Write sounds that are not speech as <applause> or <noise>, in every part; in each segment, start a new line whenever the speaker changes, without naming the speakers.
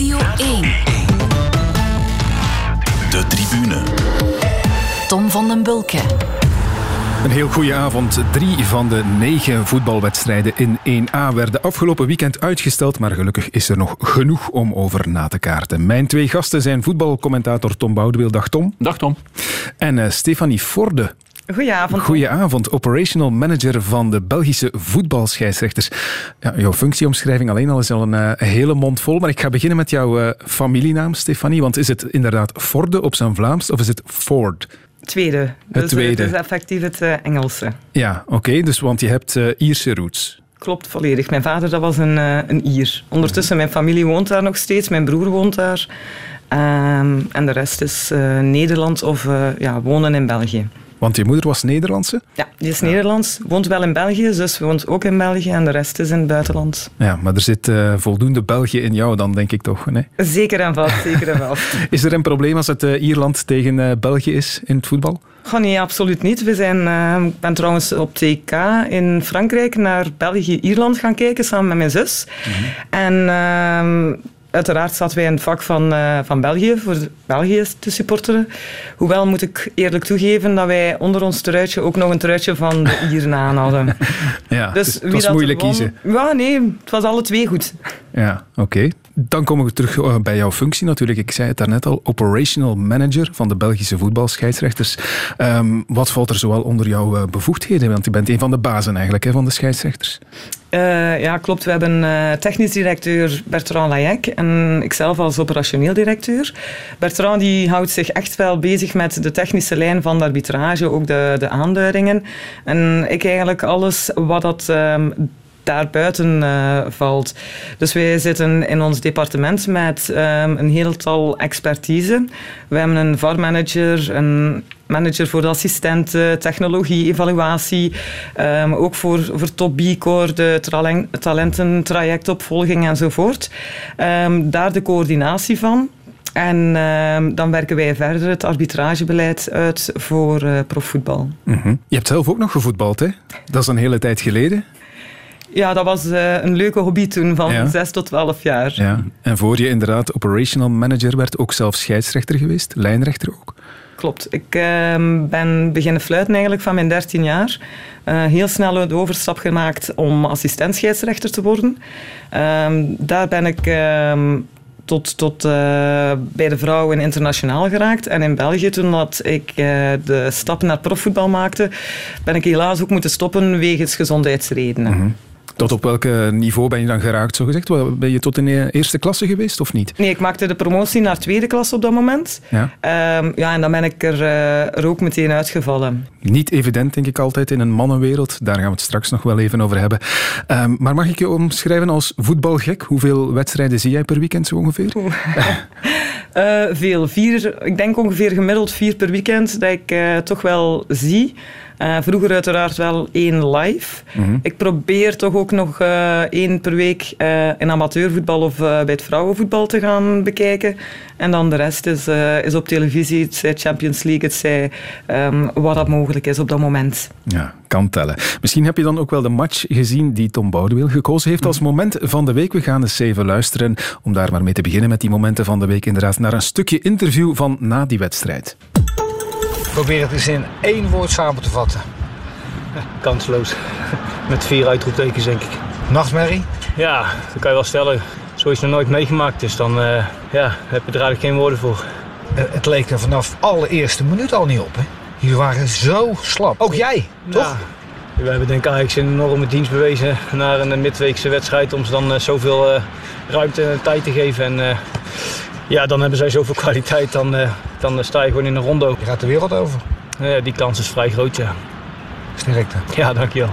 Radio 1.
De tribune.
Tom van den Bulke.
Een heel goede avond. Drie van de negen voetbalwedstrijden in 1A werden afgelopen weekend uitgesteld, maar gelukkig is er nog genoeg om over na te kaarten. Mijn twee gasten zijn voetbalcommentator Tom Boudewil. Dag Tom.
Dag Tom.
En uh, Stefanie Forde.
Goedenavond.
Goedenavond, operational manager van de Belgische voetbalscheidsrechters. Ja, jouw functieomschrijving alleen al is al een, uh, hele mond vol, maar ik ga beginnen met jouw uh, familienaam, Stefanie. Want is het inderdaad Forde op zijn Vlaams of is het Ford?
Tweede.
Het
dus,
tweede.
Het is effectief het uh, Engelse.
Ja, oké. Okay, dus, want je hebt Ierse roots.
Klopt, volledig. Mijn vader dat was een, een Ier. Ondertussen, mijn familie woont daar nog steeds. Mijn broer woont daar. Um, en de rest is Nederland of ja, wonen in België.
Want je moeder was Nederlandse?
Ja, die is ja. Nederlands. Woont wel in België, dus woont ook in België. En de rest is in het buitenland.
Ja, maar er zit uh, voldoende België in jou dan, denk ik toch? Nee?
Zeker en vast, zeker en vast. <laughs>
is er een probleem als het uh, Ierland tegen uh, België is in het voetbal?
Oh nee, absoluut niet. We zijn, uh, ik ben trouwens op TK in Frankrijk naar België-Ierland gaan kijken samen met mijn zus. Mm-hmm. En uh, uiteraard zaten wij in het vak van, uh, van België, voor België te supporteren. Hoewel moet ik eerlijk toegeven dat wij onder ons truitje ook nog een truitje van de <laughs> Ieren aan hadden.
ja, dus het was moeilijk
won,
kiezen.
Ja, nee, het was alle twee goed.
Ja, oké. Okay. Dan kom ik terug bij jouw functie natuurlijk. Ik zei het daarnet al, operational manager van de Belgische voetbalscheidsrechters. Um, wat valt er zoal onder jouw bevoegdheden? Want je bent een van de bazen eigenlijk van de scheidsrechters.
Uh, ja, klopt. We hebben technisch directeur Bertrand Layek en ikzelf als operationeel directeur. Bertrand die houdt zich echt wel bezig met de technische lijn van de arbitrage, ook de, de aanduidingen. En ik eigenlijk alles wat dat... Um, daarbuiten uh, valt. Dus wij zitten in ons departement met um, een heltal expertise. We hebben een VAR-manager, een manager voor de assistenten, technologie, evaluatie, um, ook voor, voor Top B-core, de talenten, trajectopvolging enzovoort. Um, daar de coördinatie van. En dan werken wij verder het arbitragebeleid uit voor uh, profvoetbal.
Mm-hmm. Je hebt zelf ook nog gevoetbald, hè? Dat is een hele tijd geleden.
Ja, dat was uh, een leuke hobby toen, van ja. 6 tot 12 jaar.
Ja. En voor je inderdaad operational manager werd, ook zelf scheidsrechter geweest, lijnrechter ook?
Klopt. Ik uh, ben beginnen fluiten eigenlijk van mijn 13 jaar. Uh, heel snel de overstap gemaakt om assistent-scheidsrechter te worden. Uh, daar ben ik ehm, tot, tot uh, bij de vrouwen internationaal geraakt. En in België, toen dat ik uh, de stap naar profvoetbal maakte, ben ik helaas ook moeten stoppen wegens gezondheidsredenen.
Mm-hmm. Tot op welk niveau ben je dan geraakt, zo gezegd? Ben je tot in de eerste klasse geweest of niet?
Nee, ik maakte de promotie naar tweede klasse op dat moment.
Ja,
um, ja en dan ben ik er, uh, er ook meteen uitgevallen.
Niet evident, denk ik altijd, in een mannenwereld. Daar gaan we het straks nog wel even over hebben. Um, maar mag ik je omschrijven als voetbalgek? Hoeveel wedstrijden zie jij per weekend zo ongeveer?
uh, <laughs> veel. Vier, ik denk ongeveer gemiddeld vier per weekend dat ik uh, toch wel zie. Uh, vroeger uiteraard wel één live.
Mm-hmm.
Ik probeer toch ook nog uh, één per week uh, in amateurvoetbal of bij het vrouwenvoetbal te gaan bekijken. En dan de rest is, is op televisie, het zij Champions League, het zij um, wat dat mogelijk is op dat moment.
Ja, kan tellen. Misschien heb je dan ook wel de match gezien die Tom Boudewil gekozen heeft als moment van de week. We gaan eens even luisteren om daar maar mee te beginnen met die momenten van de week. Inderdaad, naar een stukje interview van na die wedstrijd.
Probeer het eens in één woord samen te vatten.
Kansloos. Met vier uitroeptekens, denk ik.
Nachtmerrie?
Ja, dat kan je wel stellen. Zo is het nog nooit meegemaakt, dus dan uh, ja, heb je er eigenlijk geen woorden voor.
Uh, het leek er vanaf alle eerste minuut al niet op, hè? Jullie waren zo slap. Ook jij, toch?
Ja. We hebben denk ik eigenlijk een enorme dienst bewezen naar een midweekse wedstrijd om ze dan uh, zoveel uh, ruimte en tijd te geven. En uh, ja, dan hebben zij zoveel kwaliteit, dan, dan sta je gewoon in een rondo.
Je gaat de wereld over.
die kans is vrij groot, ja.
Sterkte.
Ja, dankjewel.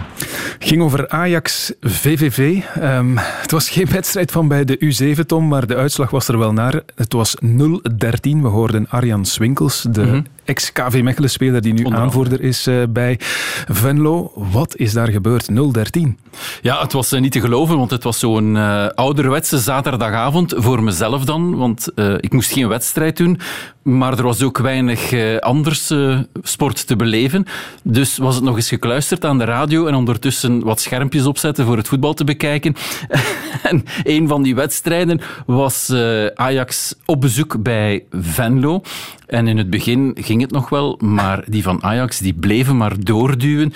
ging over Ajax-VVV. Um, het was geen wedstrijd van bij de U7, Tom, maar de uitslag was er wel naar. Het was 0-13. We hoorden Arjan Swinkels, de
mm-hmm.
ex-KV Mechelen-speler die nu aanvoerder is bij Venlo. Wat is daar gebeurd? 013.
Ja, het was niet te geloven, want het was zo'n uh, ouderwetse zaterdagavond voor mezelf dan. Want ik moest geen wedstrijd doen, maar er was ook weinig anders sport te beleven. Dus was het nog eens gekluisterd aan de radio en ondertussen wat schermpjes opzetten voor het voetbal te bekijken. <laughs> en een van die wedstrijden was uh, Ajax op bezoek bij Venlo. En in het begin ging het nog wel, maar die van Ajax die bleven maar doorduwen.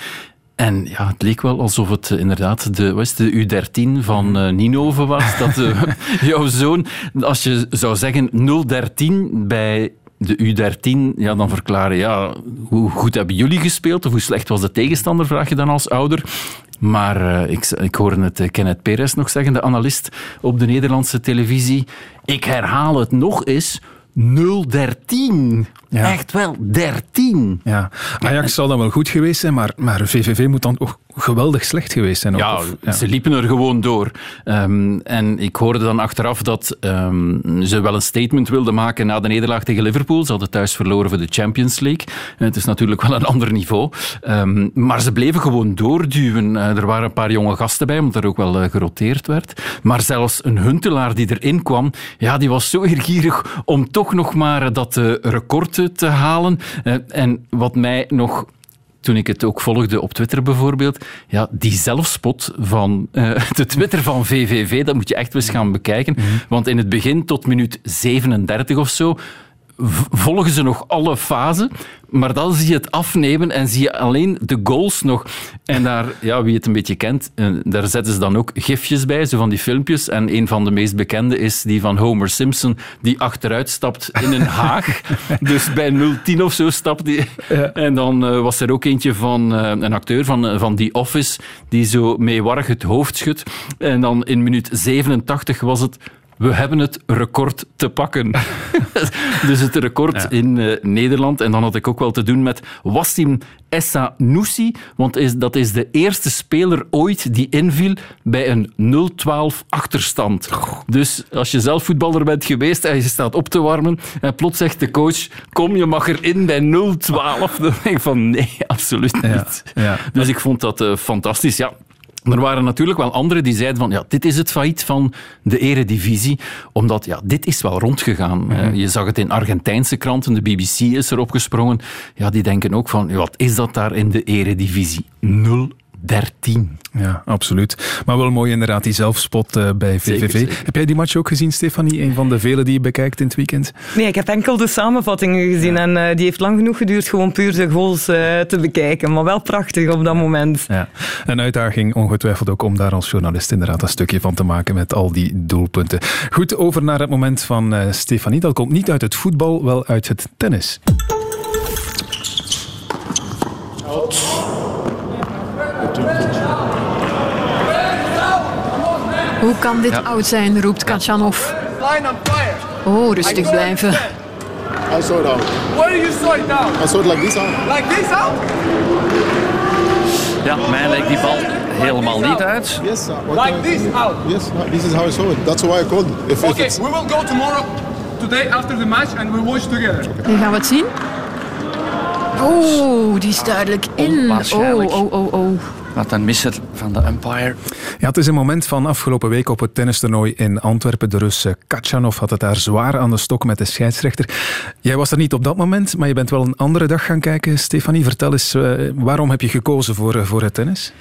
En ja, het leek wel alsof het uh, inderdaad de, was de U13 van uh, Ninove was. <laughs> Dat uh, jouw zoon, als je zou zeggen 013 bij de U13, ja, dan verklaren, ja, hoe goed hebben jullie gespeeld of hoe slecht was de tegenstander, vraag je dan als ouder. Maar uh, ik, ik hoorde het Kenneth Perez nog zeggen, de analist op de Nederlandse televisie. Ik herhaal het nog eens. 013. Ja. Echt wel, 13.
Ja. Ajax zal dan wel goed geweest zijn, maar, maar VVV moet dan ook geweldig slecht geweest zijn.
Ja, ja, ze liepen er gewoon door. Um, en ik hoorde dan achteraf dat um, ze wel een statement wilden maken na de nederlaag tegen Liverpool. Ze hadden thuis verloren voor de Champions League. Het is natuurlijk wel een ander niveau. Um, maar ze bleven gewoon doorduwen. Uh, er waren een paar jonge gasten bij, omdat er ook wel uh, geroteerd werd. Maar zelfs een Huntelaar die erin kwam, ja, die was zo <laughs> ergierig om toch nog maar dat uh, te halen. en wat mij nog toen ik het ook volgde op Twitter bijvoorbeeld, ja, die zelfspot van uh, <laughs> de Twitter van VVV, dat moet je echt eens gaan bekijken. Mhm. Want in het begin, tot minuut 37 of zo, volgen ze nog alle fasen, maar dan zie je het afnemen en zie je alleen de goals nog. En daar, ja, wie het een beetje kent, eh, daar zetten ze dan ook gifjes bij, zo van die filmpjes. En een van de meest bekende is die van Homer Simpson, die achteruit stapt in een <laughs> haag. dus bij 010 of zo stapt hij. En dan uh, was er ook eentje van uh, een acteur van, van The Office, die zo meewarig het hoofd schudt. En dan in minuut 87 was het we hebben het record te pakken. <laughs> dus het record in uh, Nederland. En dan had ik ook wel te doen met Wassim Essanusi, want is, dat is de eerste speler ooit die inviel bij een 0-12 achterstand. Dus als je zelf voetballer bent geweest en je staat op te warmen en plots zegt de coach, kom je mag erin bij 0-12. <laughs> Dan denk ik van nee, absoluut niet. Ja, ja. Dus ik vond dat uh, fantastisch. Ja, er waren natuurlijk wel anderen die zeiden van ja, dit is het failliet van de eredivisie, omdat ja, dit is wel rondgegaan. Mhm. Je zag het in Argentijnse kranten, de BBC is erop gesprongen. Ja, die denken ook van, wat is dat daar in de eredivisie? Nul 13.
Ja, absoluut. Maar wel mooi inderdaad, die zelfspot uh, bij VVV. Heb jij die match ook gezien, Stefanie? Een van de vele die je bekijkt in het weekend?
Nee, ik heb enkel de samenvattingen gezien. En uh, die heeft lang genoeg geduurd gewoon puur de goals uh, te bekijken. Maar wel prachtig op dat moment.
Ja. Een uitdaging ongetwijfeld ook om daar als journalist inderdaad een stukje van te maken met al die doelpunten. Goed, over naar het moment van Stefanie. Dat komt niet uit het voetbal, wel uit het tennis.
Hoe kan dit ja. oud zijn, roept Kachanov. Oh, rustig blijven.
I saw it out. Where do you saw it? I saw it like this out. Like this out?
Ja, mij lijkt die bal helemaal niet uit.
Yes, like this out. Yes, this is how I saw it. That's why I called. If,
okay, we will go tomorrow, today after the match, and we watch together.
Okay. gaan we het zien. Oh, die is duidelijk in. Oh, oh, oh, oh.
Wat een misser van de umpire.
Ja, het is een moment van afgelopen week op het tennistoernooi in Antwerpen. De Rus Kachanov had het daar zwaar aan de stok met de scheidsrechter. Jij was er niet op dat moment, maar je bent wel een andere dag gaan kijken. Stefanie, vertel eens, uh, waarom heb je gekozen voor, uh, voor het tennis?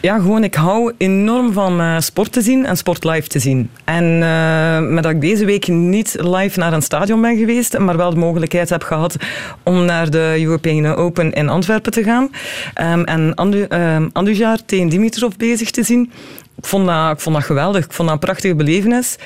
Ja, gewoon, ik hou enorm van uh, sport te zien en sport live te zien. En uh, met dat ik deze week niet live naar een stadion ben geweest, maar wel de mogelijkheid heb gehad om naar de European Open in Antwerpen te gaan. Um, en Andu, um, Andujar tegen Dimitrov bezig te zien ik vond, dat, ik vond dat geweldig. Ik vond dat een prachtige belevenis.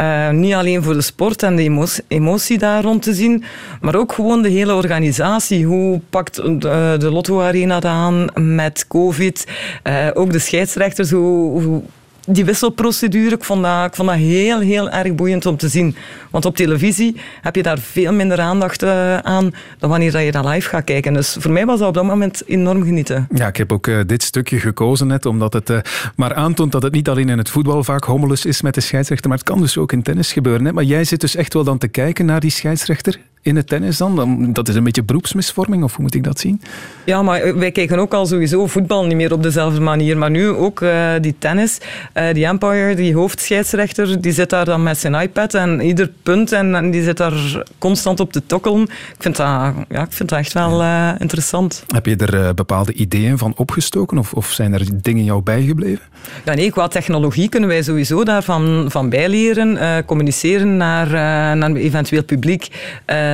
Uh, niet alleen voor de sport en de emotie, daar rond te zien, maar ook gewoon de hele organisatie. Hoe pakt de, de Lotto Arena het aan met COVID? Uh, ook de scheidsrechters, hoe, hoe die wisselprocedure, ik vond, dat, ik vond heel, heel erg boeiend om te zien. Want op televisie heb je daar veel minder aandacht uh, aan dan wanneer je dat live gaat kijken. Dus voor mij was dat op dat moment enorm genieten.
Ja, ik heb ook uh, dit stukje gekozen net, omdat het uh, maar aantoont dat het niet alleen in het voetbal vaak hommeles is met de scheidsrechter, maar het kan dus ook in tennis gebeuren. Hè? Maar jij zit dus echt wel dan te kijken naar die scheidsrechter in het tennis dan? Dat is een beetje beroepsmisvorming, of hoe moet ik dat zien?
Ja, maar wij kijken ook al sowieso voetbal niet meer op dezelfde manier. Maar nu ook uh, die tennis. Uh, die Empire, die hoofdscheidsrechter, die zit daar dan met zijn iPad en ieder punt en, en die zit daar constant op te tokkelen. Ik vind dat, ja, ik vind dat echt wel uh, interessant.
Heb je er bepaalde ideeën van opgestoken of, of zijn er dingen jou bijgebleven?
Ja, nee, qua technologie kunnen wij sowieso daarvan van bijleren. communiceren naar, naar eventueel publiek.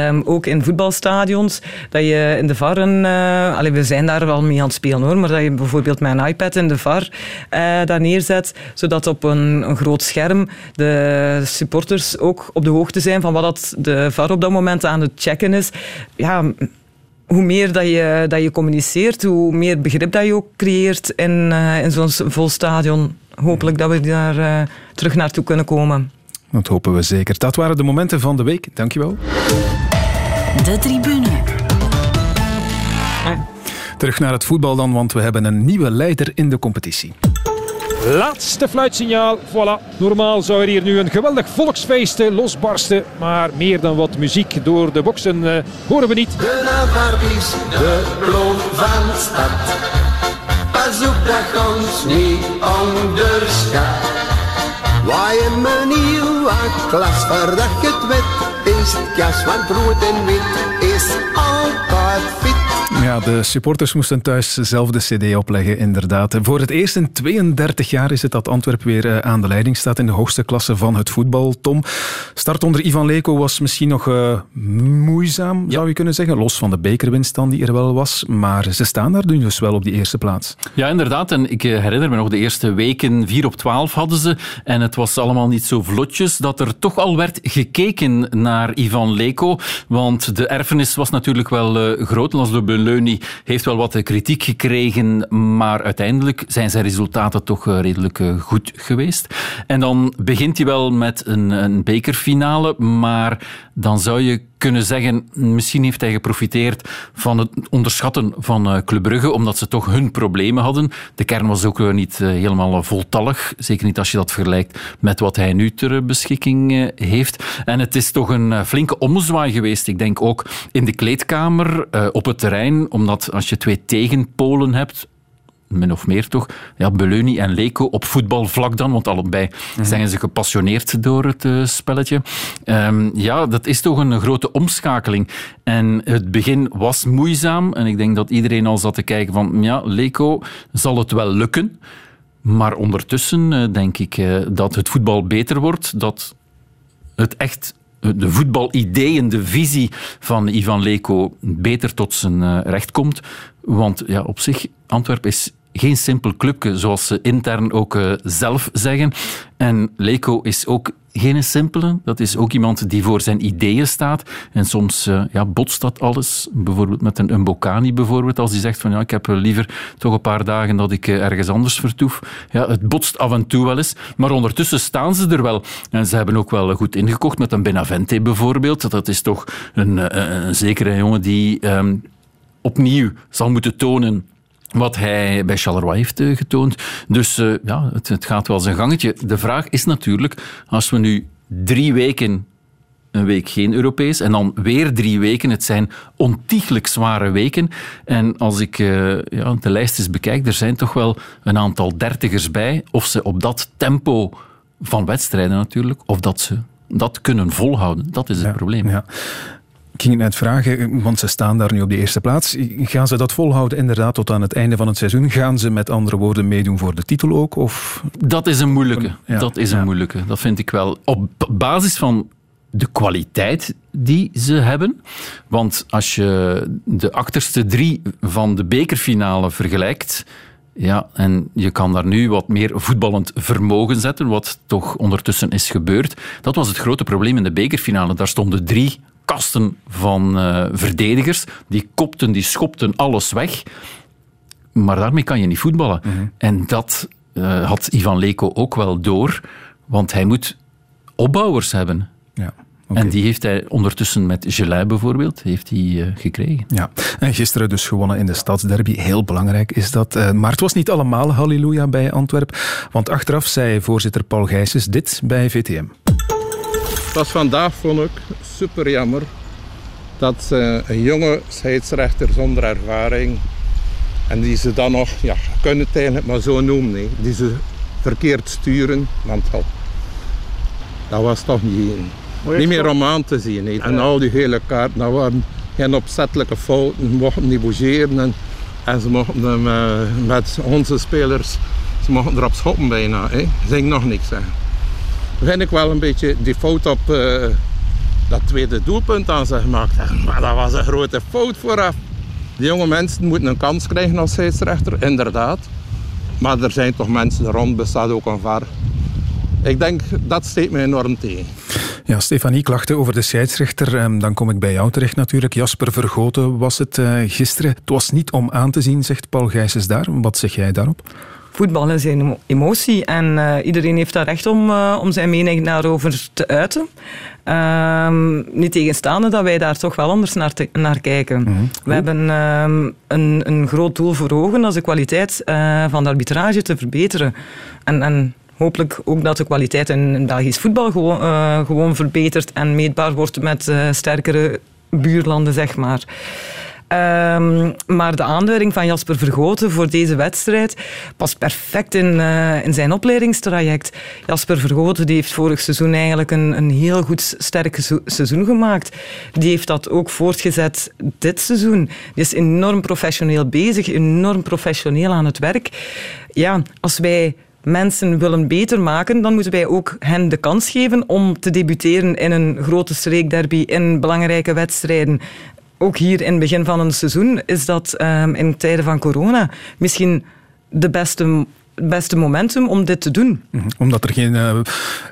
Ehm, ook in voetbalstadions. Dat je in de varren allee, we zijn daar wel mee aan het spelen hoor, maar dat je bijvoorbeeld met een iPad in de VAR uh, daar neerzet, zodat op een, een, groot scherm de supporters ook op de hoogte zijn van wat dat de VAR op dat moment aan het checken is. Ja, hoe meer dat je, dat je communiceert, hoe meer begrip dat je ook creëert in, uh, in zo'n vol stadion. Hopelijk dat we daar terug naartoe kunnen komen.
Dat hopen we zeker. Dat waren de momenten van de week. Dankjewel.
De tribune.
Terug naar het voetbal dan, want we hebben een nieuwe leider in de competitie.
Laatste fluitsignaal. Voilà. Normaal zou er hier nu een geweldig volksfeest losbarsten. Maar meer dan wat muziek door de boksen uh, horen we niet.
De Navarbies, de van stad. Pas op dat ons niet onderschat. Waar je manier aan klas voordat je het. Is jas van brood en wit. Is altijd fit.
Ja, de supporters moesten thuis zelf de cd opleggen, inderdaad. Voor het eerst in 32 jaar is het dat Antwerp weer eh, aan de leiding staat in de hoogste klasse van het voetbal. Tom, start onder Ivan Leko was misschien nog uh, moeizaam, zou je kunnen zeggen. Los van de bekerwinst dan die er wel was. Maar ze staan daar dus wel op die eerste plaats.
Ja, inderdaad. En ik eh, herinner me nog, de eerste weken 4 op 12 hadden ze. En het was allemaal niet zo vlotjes dat er toch al werd gekeken naar Ivan Leko. Want de erfenis was natuurlijk wel uh, groot. Als de Leuny heeft wel wat kritiek gekregen, maar uiteindelijk zijn zijn resultaten toch eh, redelijk eh, goed geweest. En dan begint hij wel met een, een bekerfinale, maar dan zou je kunnen zeggen, misschien heeft hij geprofiteerd van het onderschatten van eh, Club Brugge, omdat ze toch hun problemen hadden. De kern was ook niet helemaal voltallig, zeker niet als je dat vergelijkt met wat hij nu ter beschikking heeft. En het is toch een flinke ommezwaai geweest. Ik denk ook in de kleedkamer, op het terrein, omdat als je twee tegenpolen hebt, min of meer toch, ja, Beleuni en Leko op voetbalvlak dan, want allebei mhm. zijn ze gepassioneerd door het uh, spelletje. Um, ja, dat is toch een grote omschakeling. En het begin was moeizaam en ik denk dat iedereen al zat te kijken van, ja, Leko, zal het wel lukken? Maar ondertussen uh, denk ik uh, dat het voetbal beter wordt, dat het echt de voetbalideeën, de visie van Ivan Leko beter tot zijn eh, recht komt. Want ja, op zich, Antwerpen is geen simpel clubje, zoals ze intern ook uh, zelf zeggen. En Leko is ook geen simpele. Dat is ook iemand die voor zijn ideeën staat. En soms uh, ja, botst dat alles. Bijvoorbeeld met een Mbokani bijvoorbeeld. Als hij zegt van ja, ik heb liever toch een paar dagen dat ik ergens anders vertoef. Ja, het botst af en toe wel eens. Maar ondertussen staan ze er wel. En ze hebben ook wel goed ingekocht met een Benavente bijvoorbeeld. Dat is toch een, een zekere jongen die um, opnieuw zal moeten tonen wat hij bij Charleroi heeft uh, getoond. Dus uh, ja, het, het, gaat wel zijn gangetje. De vraag is natuurlijk, als we nu drie weken, een week geen Europees, en dan weer drie weken, het zijn ontiegelijk zware weken. En als ik uh, ja, de lijst eens bekijk, er zijn toch wel een aantal dertigers bij. Of ze op dat tempo van wedstrijden natuurlijk, of dat ze dat kunnen volhouden. Dat is het probleem.
Ja. Ik ging het net vragen, want ze staan daar nu op de eerste plaats. Gaan ze dat volhouden inderdaad tot aan het einde van het seizoen? Gaan ze met andere woorden meedoen voor de titel ook? Of?
Dat is een moeilijke. Dat is een moeilijke. Dat vind ik wel. Op basis van de kwaliteit die ze hebben. Want als je de achterste drie van de bekerfinale vergelijkt. Ja, en je kan daar nu wat meer voetballend vermogen zetten, wat toch ondertussen is gebeurd. Dat was het grote probleem in de bekerfinale. Daar stonden drie kasten van uh, verdedigers. Die kopten, die schopten alles weg. Maar daarmee kan je niet voetballen. Mhm. En dat uh, had Ivan Leko ook wel door. Want hij moet opbouwers hebben. Ja. Okay. En die heeft hij ondertussen met Gelei bijvoorbeeld heeft hij, uh, gekregen.
Ja, en gisteren dus gewonnen in de stadsderby. Heel belangrijk is dat. Uh, maar het was niet allemaal halleluja bij Antwerp. Want achteraf zei voorzitter Paul Gijsens dit bij VTM.
Was vandaag, vond ik, super jammer. dat ze een jonge scheidsrechter zonder ervaring en die ze dan nog, ja, je kunt het eigenlijk maar zo noemen, die ze verkeerd sturen, want oh, dat was toch niet, niet meer om aan te zien. En al die hele kaarten, dat waren geen opzettelijke fouten, mochten niet bougeren en, en ze mochten hem, eh, met onze spelers, ze mochten erop schoppen bijna. Zeg ik nog niks zeggen. Vind ik wel een beetje die fout op eh, dat tweede doelpunt aan ze gemaakt. Maar dat was een grote fout vooraf. Die jonge mensen moeten een kans krijgen als scheidsrechter, inderdaad. Maar er zijn toch mensen rond, bestaat ook een VAR. Ik denk, dat steekt mij enorm tegen.
Ja, Stefanie, klachten over de scheidsrechter. Ehm, Dan kom ik bij jou terecht natuurlijk. Jasper Vergoten was het eh, gisteren. Het was niet om aan te zien, zegt Paul Gijsens daar. Wat zeg jij daarop?
Voetbal is een emo- emotie en eh, iedereen heeft daar recht om, eh, om zijn mening daarover te uiten. Ehm, niet tegenstaande dat wij daar toch wel anders naar, te- naar kijken. We hebben ehm, een, een groot doel voor ogen, dat is de kwaliteit eh, van de arbitrage te verbeteren. En, en hopelijk ook dat de kwaliteit in, in Belgisch voetbal gewoon, gewoon verbetert en meetbaar wordt met sterkere buurlanden, zeg maar. Ehm, maar de aanduiding van Jasper Vergoten voor deze wedstrijd past perfect in, eh, in zijn opleidingstraject. Jasper Vergoten die heeft vorig seizoen eigenlijk een, een heel goed sterk seizoen- gemaakt. Die heeft dat ook voortgezet dit seizoen. Die is enorm professioneel bezig, enorm professioneel aan het werk. Ja, als wij mensen willen beter maken, dan moeten wij ook hen de kans geven om te debuteren in een grote streekderby, in belangrijke wedstrijden. Ook hier in het begin van een seizoen is dat ehm, in tijden van corona misschien de beste, beste momentum om dit te doen.
Mhm. Omdat er geen, eh,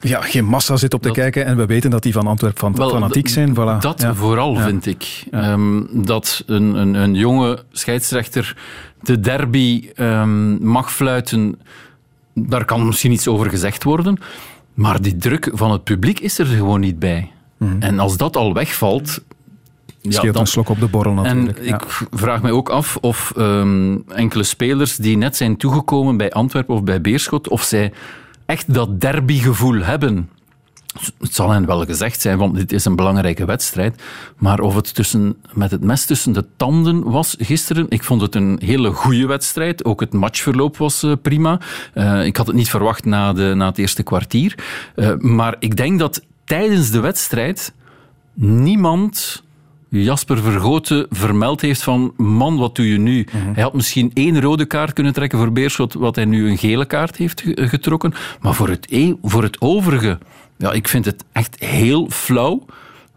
ja, geen massa zit op te kijken en we weten dat die van Antwerpen van,
Wel,
fanatiek zijn. Voilà.
Dat
Ja.
vooral,
Ja.
vind ik. Ehm, dat een, een, een jonge scheidsrechter de derby ehm, mag fluiten, daar kan misschien iets over gezegd worden. Maar die druk van het publiek is er gewoon niet bij. En als dat al wegvalt...
Scheelt een slok op de borrel natuurlijk.
En
ja.
ik vraag mij ook af of ehm, enkele spelers die net zijn toegekomen bij Antwerpen of bij Beerschot, of zij echt dat derbygevoel hebben. Het zal hen wel gezegd zijn, want dit is een belangrijke wedstrijd. Maar of het tussen, met het mes tussen de tanden was gisteren, ik vond het een hele goede wedstrijd. Ook het matchverloop was eh, prima. Eh, ik had het niet verwacht na, de, na het eerste kwartier. Eh, maar ik denk dat tijdens de wedstrijd niemand Jasper Vergoten vermeld heeft van man, wat doe je nu? Hij had misschien één rode kaart kunnen trekken voor Beerschot, wat hij nu een gele kaart heeft ge- getrokken. Maar voor het, e- voor het overige, ja, ik vind het echt heel flauw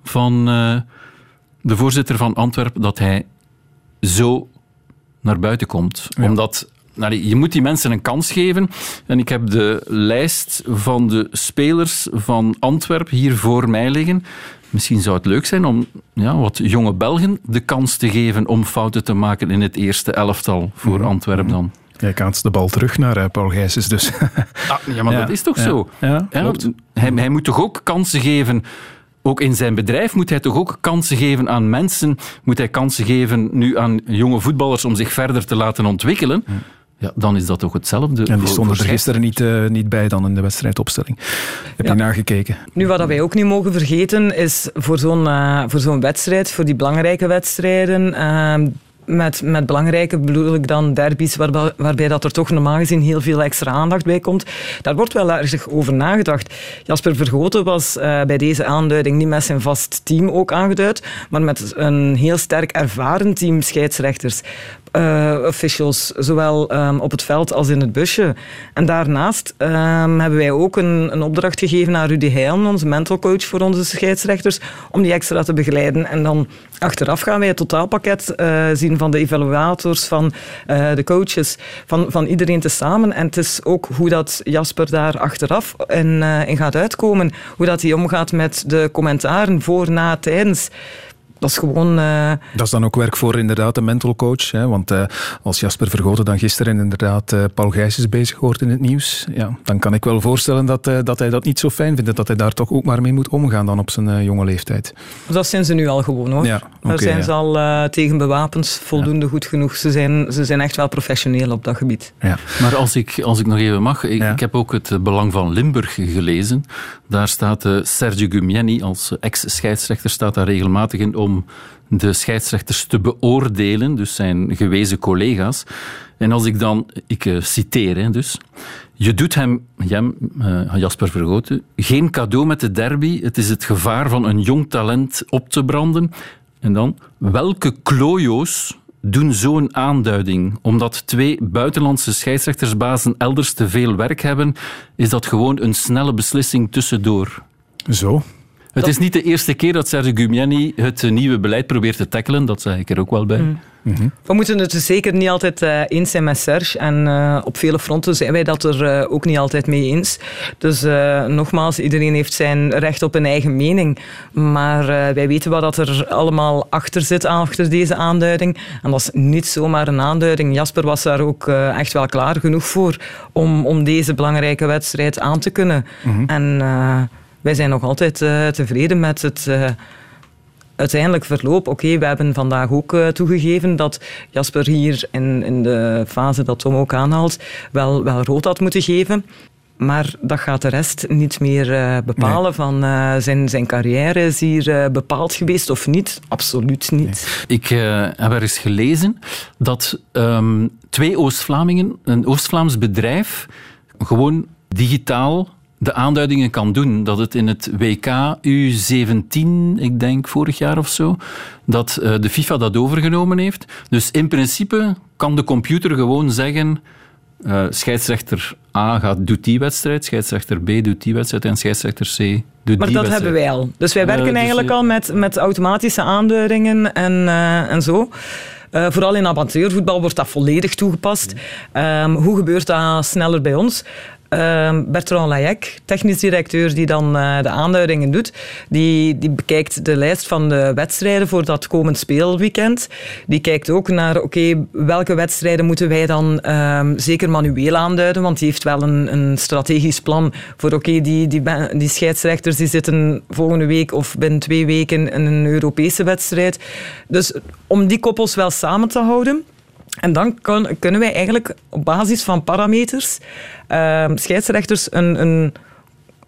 van eh, de voorzitter van Antwerpen dat hij zo naar buiten komt. Omdat nou, je moet die mensen een kans geven. En ik heb de lijst van de spelers van Antwerpen hier voor mij liggen. Misschien zou het leuk zijn om ja, wat jonge Belgen de kans te geven om fouten te maken in het eerste elftal voor Antwerpen dan.
Jij kaatst de bal terug naar eh, Paul Gijsens dus. <laughs>
Ah, ja, maar
Ja,
dat is toch
ja,
zo?
ja,
Ja,
klopt.
hij, hij moet toch ook kansen geven. Ook in zijn bedrijf moet hij toch ook kansen geven aan mensen. Moet hij kansen geven nu aan jonge voetballers om zich verder te laten ontwikkelen. Ja, dan is dat toch hetzelfde.
En die stonden er gisteren niet, eh, niet bij dan in de wedstrijdopstelling. Heb je nagekeken?
Nu, wat wij ook niet mogen vergeten, is voor zo'n eh, voor zo'n wedstrijd, voor die belangrijke wedstrijden, eh, met, met belangrijke bedoel ik dan derbies, waarbij, waarbij dat er toch normaal gezien heel veel extra aandacht bij komt. Daar wordt wel erg over nagedacht. Jasper Vergoten was eh, bij deze aanduiding niet met zijn vast team ook aangeduid, maar met een heel sterk ervaren team scheidsrechters. Eh, officials, zowel ehm, op het veld als in het busje. En daarnaast ehm, hebben wij ook een, een opdracht gegeven aan Rudy Heilen, onze mental coach voor onze scheidsrechters, om die extra te begeleiden. En dan achteraf gaan wij het totaalpakket eh, zien van de evaluators, van eh, de coaches, van, van iedereen tezamen. En het is ook hoe dat Jasper daar achteraf in, in gaat uitkomen. Hoe dat hij omgaat met de commentaren voor, na, tijdens. Dat is gewoon... eh,
Dat is dan ook werk voor inderdaad de mental coach. Hè? Want eh, als Jasper Vergoten dan gisteren inderdaad eh, Paul Gijsens bezig hoort in het nieuws, ja, dan kan ik wel voorstellen dat, eh, dat hij dat niet zo fijn vindt. Dat hij daar toch ook maar mee moet omgaan dan op zijn jonge leeftijd.
Dat zijn ze nu al gewoon hoor.
Ja,
Daar zijn
ja.
ze al eh, tegen bewapend voldoende goed genoeg. Ze zijn, ze zijn echt wel professioneel op dat gebied.
Ja.
Maar als ik, als ik nog even mag, ik, ik heb ook het Belang van Limburg gelezen. Daar staat eh, Sergio Gumieni als ex-scheidsrechter staat daar regelmatig in om de scheidsrechters te beoordelen, dus zijn gewezen collega's. En als ik dan, ik uh, citeer hè, dus, je doet hem, Jem, uh, Jasper Vergoten, geen cadeau met de derby. Het is het gevaar van een jong talent op te branden. En dan, welke klojo's doen zo'n aanduiding? Omdat twee buitenlandse scheidsrechtersbazen elders te veel werk hebben, is dat gewoon een snelle beslissing tussendoor.
Zo.
Het is niet de eerste keer dat Sergio Gumiani het nieuwe beleid probeert te tackelen, dat zeg ik er ook wel bij. Mm.
Mhm. We moeten het dus zeker niet altijd uh, eens zijn met Serge. En uh, op vele fronten zijn wij dat er uh, ook niet altijd mee eens. Dus nogmaals, iedereen heeft zijn recht op een eigen mening. Maar wij weten wat dat er allemaal achter zit, achter deze aanduiding. En dat is niet zomaar een aanduiding. Jasper was daar ook echt wel klaar genoeg voor om, om deze belangrijke wedstrijd aan te kunnen. Mm -hmm. En wij zijn nog altijd tevreden met het uiteindelijk verloop. Oké, we hebben vandaag ook uh, toegegeven dat Jasper hier in, in de fase dat Tom ook aanhaalt, wel, wel rood had moeten geven. Maar dat gaat de rest niet meer uh, bepalen nee. van uh, zijn, zijn carrière. Is hier bepaald geweest of niet? Absoluut niet.
Nee. Ik heb er eens gelezen dat um, twee Oost-Vlamingen, een Oost-Vlaams bedrijf, gewoon digitaal de aanduidingen kan doen. Dat het in het WK U17, ik denk vorig jaar of zo, dat uh, de FIFA dat overgenomen heeft. Dus in principe kan de computer gewoon zeggen. Uh, scheidsrechter A gaat, doet die wedstrijd, scheidsrechter B doet die wedstrijd en scheidsrechter C doet maar
die
wedstrijd.
Maar dat hebben wij al. Dus wij werken uh, dus eigenlijk al met, met automatische aanduidingen en, en zo. Uh, vooral in amateurvoetbal wordt dat volledig toegepast. Um, hoe gebeurt dat sneller bij ons? Uh, Bertrand Layek, technisch directeur die dan uh, de aanduidingen doet, die, die bekijkt de lijst van de wedstrijden voor dat komend speelweekend. Die kijkt ook naar, oké, welke wedstrijden moeten wij dan uh, zeker manueel aanduiden, want die heeft wel een, een strategisch plan voor, oké, die, die, die scheidsrechters die zitten volgende week of binnen twee weken in een Europese wedstrijd. Dus om die koppels wel samen te houden, en dan kunnen wij eigenlijk op basis van parameters uh, scheidsrechters een, een,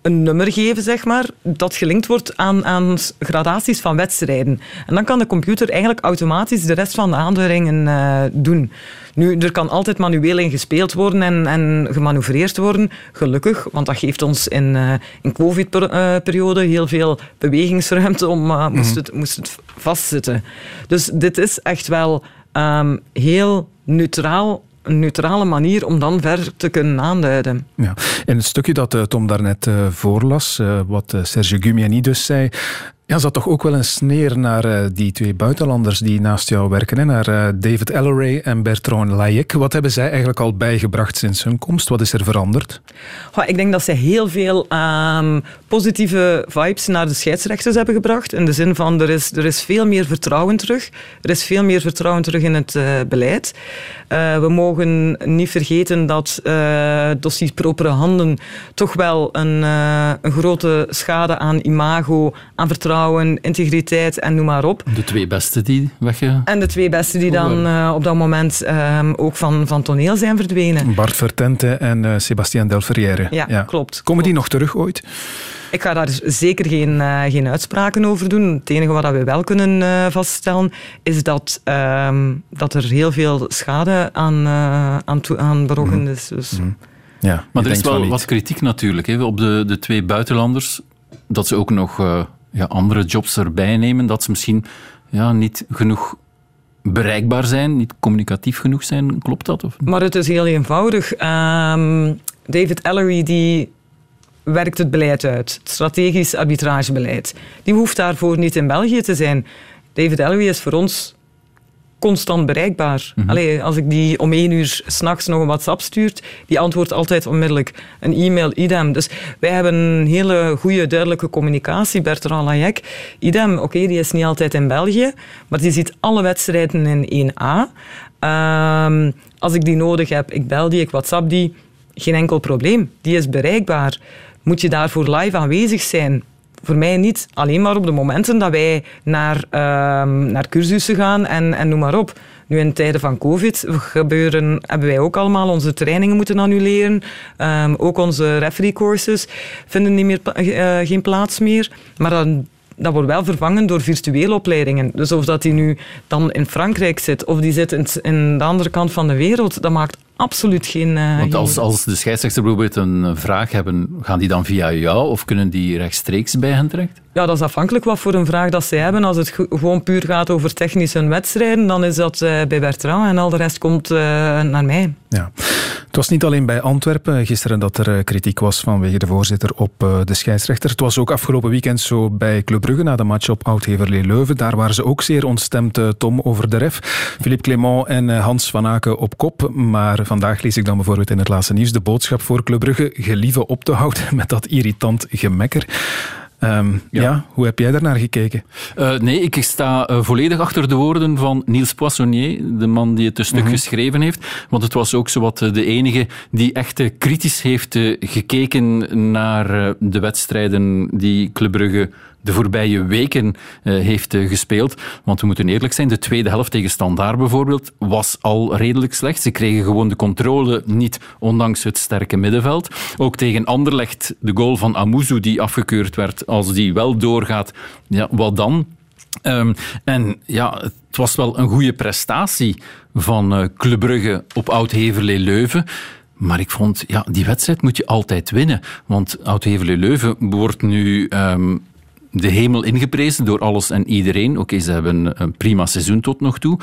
een, nummer geven, zeg maar, dat gelinkt wordt aan, aan gradaties van wedstrijden. En dan kan de computer eigenlijk automatisch de rest van de aanduidingen uh, doen. Nu, er kan altijd manueel in gespeeld worden en, en gemanoeuvreerd worden, gelukkig, want dat geeft ons in, uh, in COVID-periode heel veel bewegingsruimte om, moest, het, moest het vastzitten. Dus dit is echt wel um, heel neutraal een neutrale manier om dan verder te kunnen aanduiden.
Ja. In het stukje dat uh, Tom daarnet uh, voorlas, uh, wat Sergio Gumiani dus zei, ja, zat toch ook wel een sneer naar uh, die twee buitenlanders die naast jou werken, naar uh, David Elleray en Bertrand Layek. Wat hebben zij eigenlijk al bijgebracht sinds hun komst? Wat is er veranderd?
Ik denk dat zij heel veel um, positieve vibes naar de scheidsrechters hebben gebracht. In de zin van, er is, er is veel meer vertrouwen terug. Er is veel meer vertrouwen terug in het uh, beleid. we mogen niet vergeten dat dossier propere handen toch wel een, een grote schade aan imago, aan vertrouwen integriteit en noem maar op.
De twee beste die wegge...
En de twee beste die dan uh, op dat moment um, ook van, van toneel zijn verdwenen.
Bart Vertente en uh, Sebastien Delferrière.
Ja, ja, klopt.
Komen die nog terug ooit?
Ik ga daar zeker geen, uh, geen uitspraken over doen. Het enige wat we wel kunnen uh, vaststellen is dat, uh, dat er heel veel schade aan, uh, aan, aan berokken mm. is. Dus. Mm.
Ja, maar er is wel wat kritiek natuurlijk hè, op de, de twee buitenlanders. Dat ze ook nog ja, andere jobs erbij nemen, dat ze misschien ja, niet genoeg bereikbaar zijn, niet communicatief genoeg zijn. Klopt dat? Of?
Maar het is heel eenvoudig. Um, David Ellery die werkt het beleid uit, het strategisch arbitragebeleid. Die hoeft daarvoor niet in België te zijn. David Ellery is voor ons constant bereikbaar. Mm -hmm. Allee, als ik die om één uur s'nachts nog een WhatsApp stuurt, die antwoordt altijd onmiddellijk. Een e-mail, idem. Dus wij hebben een hele goede, duidelijke communicatie. Bertrand Layek, idem. Oké, okay, die is niet altijd in België, maar die ziet alle wedstrijden in 1A. Um, als ik die nodig heb, ik bel die, ik WhatsApp die. Geen enkel probleem. Die is bereikbaar. Moet je daarvoor live aanwezig zijn? Voor mij niet alleen maar op de momenten dat wij naar, uh, naar cursussen gaan en, en noem maar op. Nu in tijden van COVID gebeuren, hebben wij ook allemaal onze trainingen moeten annuleren. Um, ook onze referee courses vinden niet meer, uh, geen plaats meer. Maar dan dat wordt wel vervangen door virtuele opleidingen. Dus of dat die nu dan in Frankrijk zit of die zit in, in de andere kant van de wereld, dat maakt absoluut geen... Uh,
Want als, als de scheidsrechter bijvoorbeeld een vraag hebben, gaan die dan via jou of kunnen die rechtstreeks bij hen terecht?
Ja, dat is afhankelijk wat voor een vraag dat zij hebben. Als het gewoon puur gaat over technische wedstrijden, dan is dat uh, bij Bertrand en al de rest komt uh, naar mij.
Ja. Het was niet alleen bij Antwerpen gisteren dat er kritiek was vanwege de voorzitter op de scheidsrechter. Het was ook afgelopen weekend zo bij Club Brugge na de match op Oud-Heverlee-Leuven. Daar waren ze ook zeer ontstemd, Tom, over de ref. Philippe Clement en Hans van Aken op kop. Maar vandaag lees ik dan bijvoorbeeld in het laatste nieuws de boodschap voor Club Brugge gelieve op te houden <laughs> met dat irritant gemekker. Um, ja. ja. hoe heb jij daarnaar gekeken?
Uh, nee, ik sta uh, volledig achter de woorden van Niels Poissonnier, de man die het stuk mm -hmm. geschreven heeft. Want het was ook zowat de enige die echt kritisch heeft gekeken naar de wedstrijden die Club Brugge de voorbije weken uh, heeft uh, gespeeld. Want we moeten eerlijk zijn, de tweede helft tegen Standaard bijvoorbeeld was al redelijk slecht. Ze kregen gewoon de controle niet, ondanks het sterke middenveld. Ook tegen Anderlecht, de goal van Amuzu die afgekeurd werd, als die wel doorgaat, ja, wat dan? Um, en ja, het was wel een goede prestatie van uh, Club Brugge op Oud-Heverlee-Leuven. Maar ik vond, ja, die wedstrijd moet je altijd winnen. Want Oud-Heverlee-Leuven wordt nu um, de hemel ingeprezen door alles en iedereen. Oké, ze hebben een prima seizoen tot nog toe.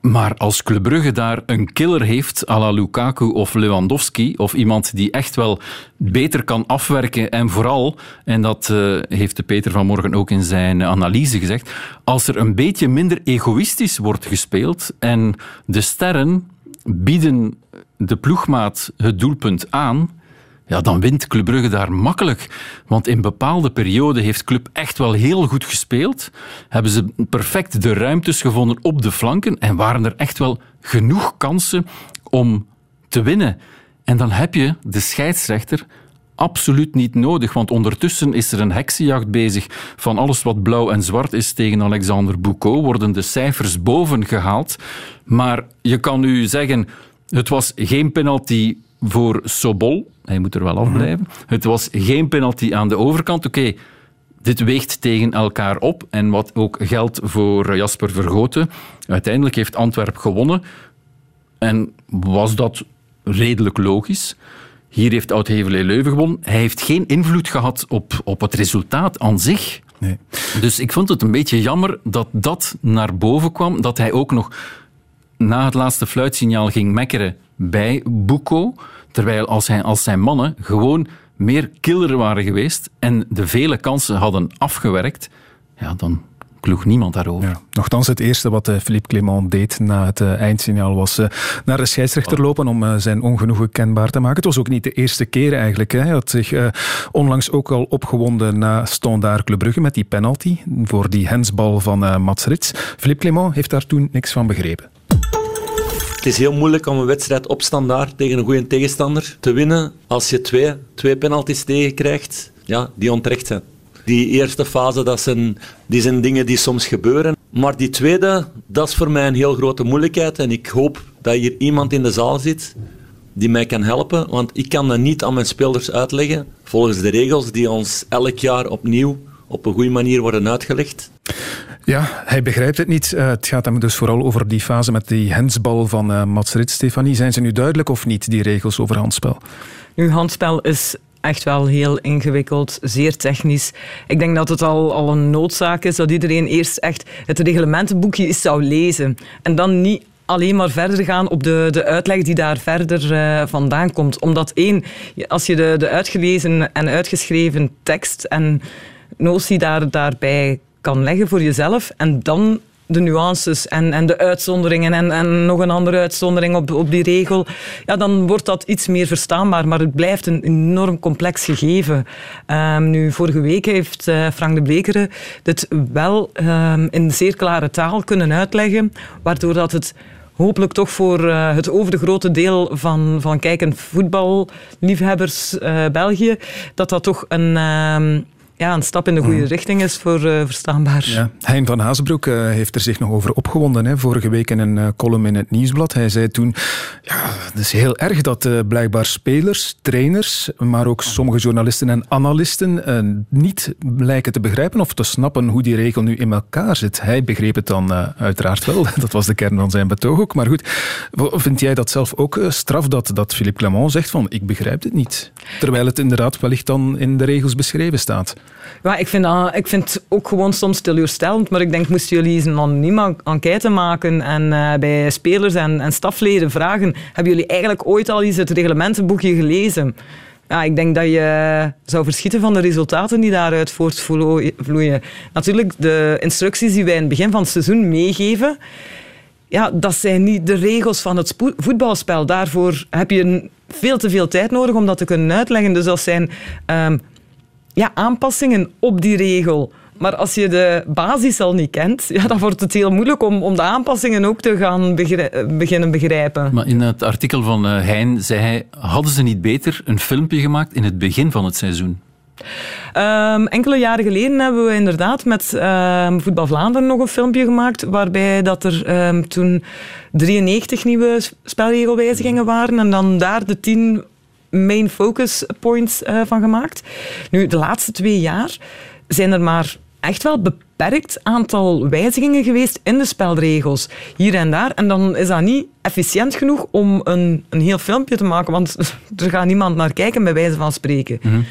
Maar als Club Brugge daar een killer heeft, à la Lukaku of Lewandowski, of iemand die echt wel beter kan afwerken en vooral, en dat uh, heeft de Peter vanmorgen ook in zijn analyse gezegd, als er een beetje minder egoïstisch wordt gespeeld en de sterren bieden de ploegmaat het doelpunt aan, ja, dan wint Club Brugge daar makkelijk. Want in bepaalde perioden heeft Club echt wel heel goed gespeeld. Hebben ze perfect de ruimtes gevonden op de flanken en waren er echt wel genoeg kansen om te winnen. En dan heb je de scheidsrechter absoluut niet nodig, want ondertussen is er een heksenjacht bezig van alles wat blauw en zwart is tegen Alexander Boucault, worden de cijfers boven gehaald. Maar je kan nu zeggen, het was geen penalty voor Sobol. Hij moet er wel afblijven. Mm Het was geen penalty aan de overkant. Oké, okay, dit weegt tegen elkaar op. En wat ook geldt voor Jasper Vergoten. Uiteindelijk heeft Antwerp gewonnen. En was dat redelijk logisch. Hier heeft Oud-Heverlee-Leuven gewonnen. Hij heeft geen invloed gehad op, op het resultaat aan zich.
Nee.
Dus ik vond het een beetje jammer dat dat naar boven kwam. Dat hij ook nog na het laatste fluitsignaal ging mekkeren bij Buko. Terwijl als, hij, als zijn mannen gewoon meer killer waren geweest en de vele kansen hadden afgewerkt, ja, dan kloeg niemand daarover. Ja.
Nochtans, het eerste wat uh, Philippe Clement deed na het uh, eindsignaal was uh, naar de scheidsrechter lopen om zijn ongenoegen kenbaar te maken. Het was ook niet de eerste keer eigenlijk. Hè. Hij had zich onlangs ook al opgewonden na Standaard Club Brugge met die penalty voor die hensbal van Mats Rits. Philippe Clement heeft daar toen niks van begrepen.
Het is heel moeilijk om een wedstrijd op standaard tegen een goede tegenstander te winnen als je twee, twee penalties tegenkrijgt ja, die onterecht zijn. Die eerste fase, dat zijn, die zijn dingen die soms gebeuren. Maar die tweede, dat is voor mij een heel grote moeilijkheid. En ik hoop dat hier iemand in de zaal zit die mij kan helpen. Want ik kan dat niet aan mijn spelers uitleggen volgens de regels die ons elk jaar opnieuw op een goede manier worden uitgelegd.
Ja, hij begrijpt het niet. Uh, het gaat hem dus vooral over die fase met die hensbal van uh, Mats Rit, Stefanie. Zijn ze nu duidelijk of niet, die regels over handspel?
Nu, handspel is echt wel heel ingewikkeld, zeer technisch. Ik denk dat het al, al een noodzaak is dat iedereen eerst echt het reglementenboekje zou lezen. En dan niet alleen maar verder gaan op de, de uitleg die daar verder uh, vandaan komt. Omdat één, als je de, de uitgelezen en uitgeschreven tekst en notie daar, daarbij kan leggen voor jezelf en dan de nuances en, en de uitzonderingen en, en nog een andere uitzondering op, op die regel, ja, dan wordt dat iets meer verstaanbaar. Maar het blijft een enorm complex gegeven. Um, nu, vorige week heeft uh, Frank de Blekeren dit wel um, in zeer klare taal kunnen uitleggen, waardoor dat het hopelijk toch voor uh, het overgrote deel van, van kijkend voetballiefhebbers uh, België, dat dat toch een... Um, ja, een stap in de goede richting is voor uh, verstaanbaar.
Ja. Hein van Hazenbroek uh, heeft er zich nog over opgewonden. Hè. Vorige week in een uh, column in het Nieuwsblad. Hij zei toen, ja, het is heel erg dat blijkbaar spelers, trainers, maar ook sommige journalisten en analisten niet lijken te begrijpen of te snappen hoe die regel nu in elkaar zit. Hij begreep het dan uiteraard wel. <laughs> Dat was de kern van zijn betoog ook. Maar goed, vind jij dat zelf ook straf dat, dat Philippe Clement zegt van ik begrijp het niet? Terwijl het inderdaad wellicht dan in de regels beschreven staat.
Ja, ik vind, ik vind het ook gewoon soms teleurstellend, maar ik denk, moesten jullie eens een anonieme enquête maken en uh, bij spelers en, en stafleden vragen, hebben jullie eigenlijk ooit al eens het reglementenboekje gelezen? Ja, ik denk dat je zou verschieten van de resultaten die daaruit voortvloeien. Natuurlijk, de instructies die wij in het begin van het seizoen meegeven, ja, dat zijn niet de regels van het voetbalspel. Daarvoor heb je veel te veel tijd nodig om dat te kunnen uitleggen. Dus dat zijn um, ja, aanpassingen op die regel. Maar als je de basis al niet kent, ja, dan wordt het heel moeilijk om, om de aanpassingen ook te gaan beginnen begrijpen.
Maar in het artikel van uh, Hein zei hij, hadden ze niet beter een filmpje gemaakt in het begin van het seizoen?
Um, enkele jaren geleden hebben we inderdaad met um, Voetbal Vlaanderen nog een filmpje gemaakt waarbij dat er um, toen 93 nieuwe spelregelwijzigingen waren en dan daar de 10 main focus points uh, van gemaakt. Nu, de laatste twee jaar zijn er maar echt wel beperkt aantal wijzigingen geweest in de spelregels. Hier en daar. En dan is dat niet efficiënt genoeg om een, een heel filmpje te maken, want <laughs> er gaat niemand naar kijken, bij wijze van spreken. -hmm.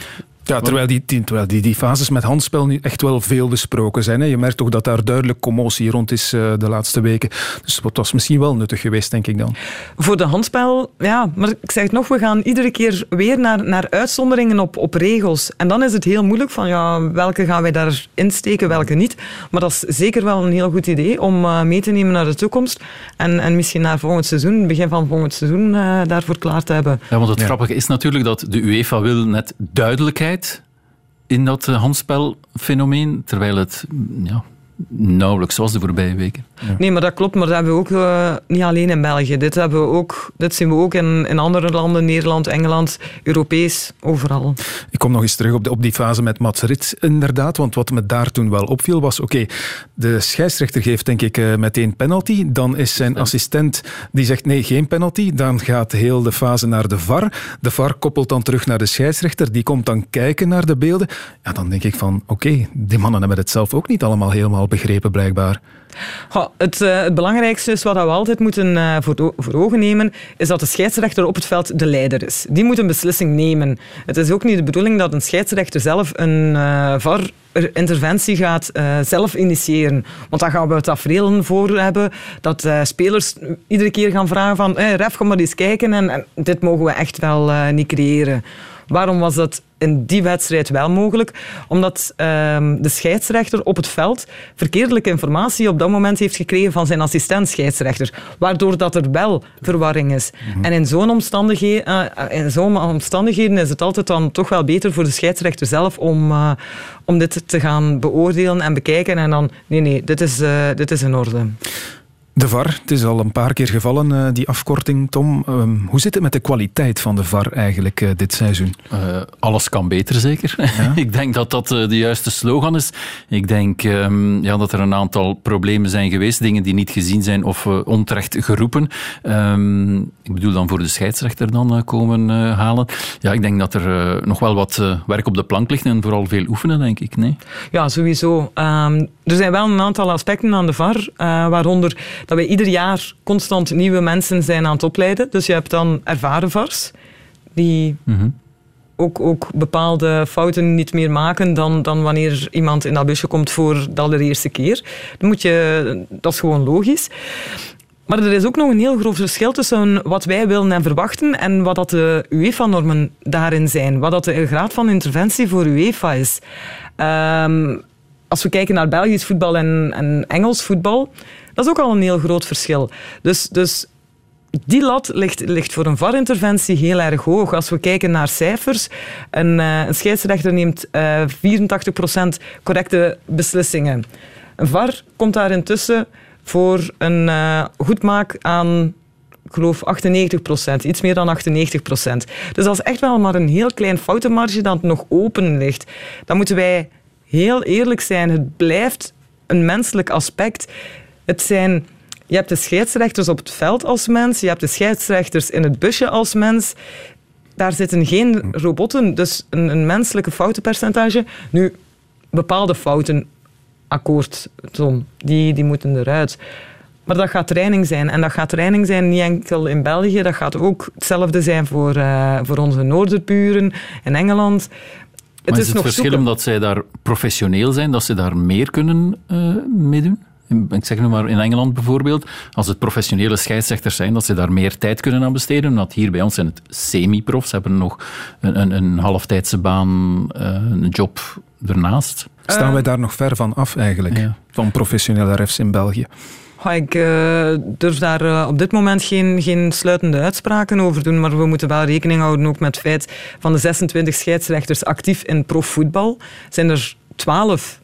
Ja, terwijl die, die, terwijl die, die fases met handspel nu echt wel veel besproken zijn. Hè. Je merkt toch dat daar duidelijk commotie rond is uh, de laatste weken. Dus dat was misschien wel nuttig geweest, denk ik dan.
Voor de handspel, ja. Maar ik zeg het nog, we gaan iedere keer weer naar, naar uitzonderingen op, op regels. En dan is het heel moeilijk van, ja, welke gaan wij daar insteken, welke niet. Maar dat is zeker wel een heel goed idee om uh, mee te nemen naar de toekomst. En, en misschien naar volgend seizoen, begin van volgend seizoen, uh, daarvoor klaar te hebben.
Ja, want het ja. grappige is natuurlijk dat de UEFA wil net duidelijkheid in dat eh, handspelfenomeen, terwijl het ja, nauwelijks was de voorbije weken.
Nee, maar dat klopt. Maar dat hebben we ook uh, niet alleen in België. Dit, hebben we ook, dit zien we ook in, in andere landen, Nederland, Engeland, Europees, overal.
Ik kom nog eens terug op, de, op die fase met Mats Rit, inderdaad. Want wat me daar toen wel opviel was, oké, de scheidsrechter geeft denk ik uh, meteen penalty. Dan is zijn assistent die zegt nee, geen penalty. Dan gaat heel de fase naar de VAR. De VAR koppelt dan terug naar de scheidsrechter. Die komt dan kijken naar de beelden. Ja, dan denk ik van, oké, die mannen hebben het zelf ook niet allemaal helemaal begrepen, blijkbaar.
Het, uh, het, belangrijkste is wat we altijd moeten uh, voor, voor, ogen nemen, is dat de scheidsrechter op het veld de leider is. Die moet een beslissing nemen. Het is ook niet de bedoeling dat een scheidsrechter zelf een uh, VAR-interventie gaat zelf initiëren. Want dan gaan we het tafereel voor hebben dat spelers iedere keer gaan vragen van hey, ref, kom maar eens kijken en, en dit mogen we echt wel niet creëren. Waarom was dat in die wedstrijd wel mogelijk? Omdat um, de scheidsrechter op het veld verkeerdelijke informatie op dat moment heeft gekregen van zijn assistent scheidsrechter, waardoor dat er wel verwarring is. Mm-hmm. En in zo'n omstandigheden, uh, in zo'n omstandigheden is het altijd dan toch wel beter voor de scheidsrechter zelf om, uh, om dit te gaan beoordelen en bekijken en dan, nee, nee, dit is, uh, dit is in orde.
De VAR, het is al een paar keer gevallen, uh, die afkorting, Tom. Um, hoe zit het met de kwaliteit van de VAR eigenlijk uh, dit seizoen?
Uh, alles kan beter, zeker. Ja? <laughs> ik denk dat dat de juiste slogan is. Ik denk um, ja, dat er een aantal problemen zijn geweest, dingen die niet gezien zijn of onterecht geroepen. Um, ik bedoel dan voor de scheidsrechter dan komen halen. Ja, ik denk dat er nog wel wat werk op de plank ligt en vooral veel oefenen, denk ik. Nee?
Ja, sowieso. er zijn wel een aantal aspecten aan de VAR, waaronder dat wij ieder jaar constant nieuwe mensen zijn aan het opleiden. Dus je hebt dan ervaren vars, die mm-hmm. ook, ook bepaalde fouten niet meer maken dan, dan wanneer iemand in dat busje komt voor de allereerste keer. Dan moet je, dat is gewoon logisch. Maar er is ook nog een heel groot verschil tussen wat wij willen en verwachten en wat dat de UEFA-normen daarin zijn. Wat dat de graad van interventie voor UEFA is. Um, als we kijken naar Belgisch voetbal en, en Engels voetbal, dat is ook al een heel groot verschil. Dus, dus die lat ligt, ligt voor een VAR-interventie heel erg hoog. Als we kijken naar cijfers, een, een scheidsrechter neemt uh, eh, 84% correcte beslissingen. Een VAR komt daar intussen voor een uh, goedmaak aan geloof 98 procent, iets meer dan 98 procent. Dus dat is echt wel maar een heel klein foutenmarge dat nog open ligt. Dan moeten wij heel eerlijk zijn. Het blijft een menselijk aspect. Het zijn... Je hebt de scheidsrechters op het veld als mens, je hebt de scheidsrechters in het busje als mens. Daar zitten geen robotten, dus een, een menselijke foutenpercentage. Nu, bepaalde fouten, akkoord, Tom, die, die moeten eruit. Maar dat gaat training zijn. En dat gaat training zijn niet enkel in België, dat gaat ook hetzelfde zijn voor, uh, voor onze noorderburen in Engeland.
Het maar is, is het nog verschil zoeken. omdat zij daar professioneel zijn, dat ze daar meer kunnen uh, meedoen? Ik zeg nu maar in Engeland bijvoorbeeld, als het professionele scheidsrechters zijn, dat ze daar meer tijd kunnen aan besteden. Omdat hier bij ons zijn het semi-profs, hebben nog een, een, een halftijdse baan, uh, een job ernaast.
Staan wij daar nog ver van af eigenlijk, ja. van professionele refs in België?
Ik uh, durf daar uh, op dit moment geen, geen sluitende uitspraken over doen, maar we moeten wel rekening houden ook met het feit van de 26 scheidsrechters actief in profvoetbal zijn er 12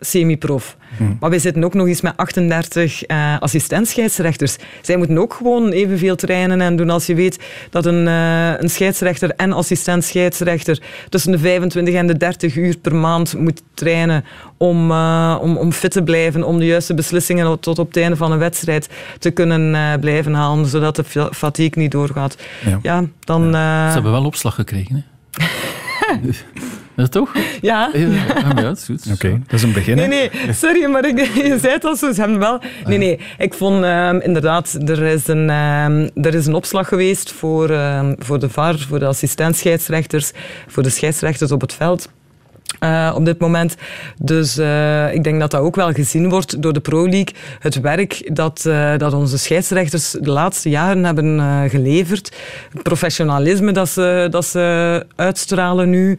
semi-prof. Hmm. Maar wij zitten ook nog eens met 38 uh, assistentscheidsrechters. Zij moeten ook gewoon evenveel trainen en doen als je weet dat een, uh, een scheidsrechter en assistent-scheidsrechter tussen de 25 en de 30 uur per maand moet trainen om, uh, om, om fit te blijven, om de juiste beslissingen tot op het einde van een wedstrijd te kunnen blijven halen, zodat de fatigue niet doorgaat. Ja, ja dan... Ja.
Ze hebben wel opslag gekregen, hè? <laughs> Dat toch?
Ja.
Ja, ja dat is goed.
Oké, dat is een begin.
Nee, nee, sorry, maar ik, <laughs> je zei het al zo. Ze hebben wel... Nee, nee, ik vond um, inderdaad, er is, een, um, er is een opslag geweest voor, um, voor de VAR, voor de assistent-scheidsrechters, voor de scheidsrechters op het veld. Uh, op dit moment. Dus uh, ik denk dat dat ook wel gezien wordt door de Pro League. Het werk dat, uh, dat onze scheidsrechters de laatste jaren hebben geleverd. Het professionalisme dat ze, dat ze uitstralen nu.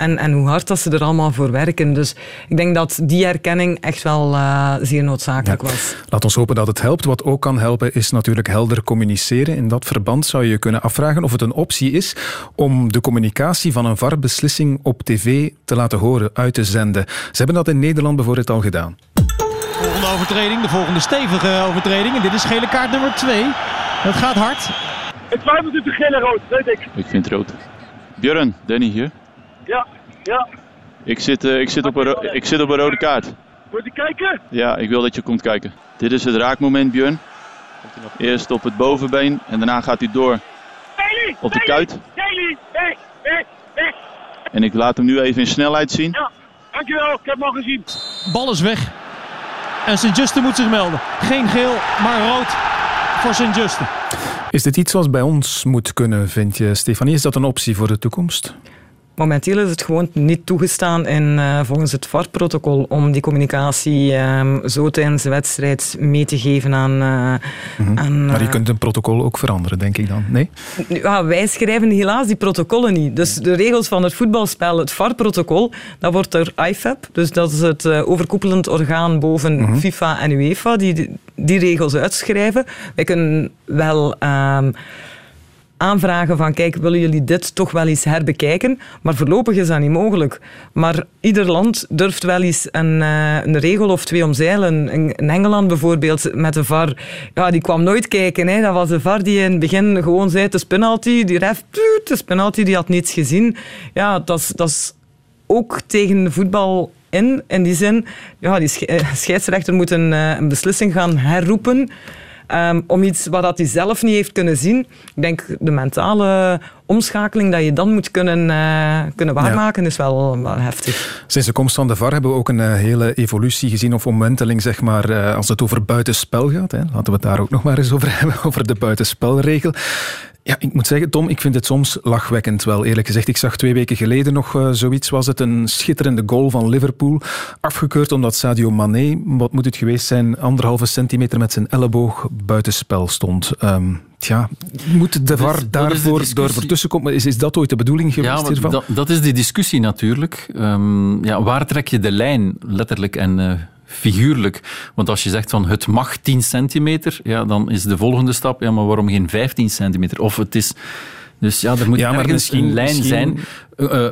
En, en hoe hard dat ze er allemaal voor werken. Dus ik denk dat die erkenning echt wel uh, zeer noodzakelijk ja. was.
Laat ons hopen dat het helpt. Wat ook kan helpen is natuurlijk helder communiceren. In dat verband zou je kunnen afvragen of het een optie is om de communicatie van een VAR-beslissing op tv te laten horen, uit te zenden. Ze hebben dat in Nederland bijvoorbeeld al gedaan.
Volgende overtreding, de volgende stevige overtreding. En dit is gele kaart nummer 2. Het gaat hard.
Ik twijfel tussen gele en rood, weet ik.
Ik vind rood. Björn, Danny hier.
Ja, ja.
Ik zit, uh, ik, zit op een ik zit op een rode kaart.
Moet je kijken?
Ja, ik wil dat je komt kijken. Dit is het raakmoment, Björn. Eerst op het bovenbeen en daarna gaat hij door
Daily,
op de kuit.
Daily, hey, hey, hey.
En ik laat hem nu even in snelheid zien.
Ja, dankjewel. Ik heb hem al gezien.
Bal is weg. En Sint-Juste moet zich melden. Geen geel, maar rood voor Sint-Juste.
Is dit iets zoals bij ons moet kunnen, vind je, Stefanie? Is dat een optie voor de toekomst?
Momenteel is het gewoon niet toegestaan in, uh, volgens het VAR-protocol om die communicatie um, zo tijdens de wedstrijd mee te geven aan... Uh,
mm-hmm. aan maar je kunt een protocol ook veranderen, denk ik dan, nee?
Ja, wij schrijven helaas die protocollen niet. Dus de regels van het voetbalspel, het VAR-protocol, dat wordt door IFAB, dus dat is het overkoepelend orgaan boven mm-hmm. FIFA en UEFA, die die regels uitschrijven. Wij kunnen wel... Um, aanvragen van kijk, willen jullie dit toch wel eens herbekijken? Maar voorlopig is dat niet mogelijk. Maar ieder land durft wel eens een, uh, een regel of twee omzeilen. In, Engeland bijvoorbeeld met de VAR, ja, die kwam nooit kijken. Hè. Dat was de VAR die in het begin gewoon zei, het is penalty. Die ref, het is penalty, die had niets gezien. Ja, dat is, dat ook tegen voetbal in, in die zin. Ja, die scheidsrechter moet uh, een beslissing gaan herroepen. Um, om iets wat hij zelf niet heeft kunnen zien. Ik denk de mentale omschakeling dat je dan moet kunnen, uh, kunnen waarmaken, ja. is wel, wel, heftig.
Sinds de komst van de VAR hebben we ook een uh, hele evolutie gezien of omwenteling, zeg maar, uh, als het over buitenspel gaat. Hè. Laten we het daar ook nog maar eens over <laughs> hebben, over de buitenspelregel. Ja, ik moet zeggen, Tom, ik vind het soms lachwekkend wel, eerlijk gezegd. Ik zag twee weken geleden nog uh, zoiets, was het een schitterende goal van Liverpool, afgekeurd omdat Sadio Mané, wat moet het geweest zijn, anderhalve centimeter met zijn elleboog buitenspel stond. Um, Tja, moet de VAR daarvoor door tussenkomen? Is, is dat ooit de bedoeling geweest
ja,
hiervan?
Dat, dat, is die discussie natuurlijk. Um, ja, waar trek je de lijn, letterlijk en uh, figuurlijk? Want als je zegt van het mag 10 centimeter, ja, dan is de volgende stap, ja, maar waarom geen 15 centimeter? Of het is... Dus ja, er moet ja, ergens een lijn misschien... zijn. Uh,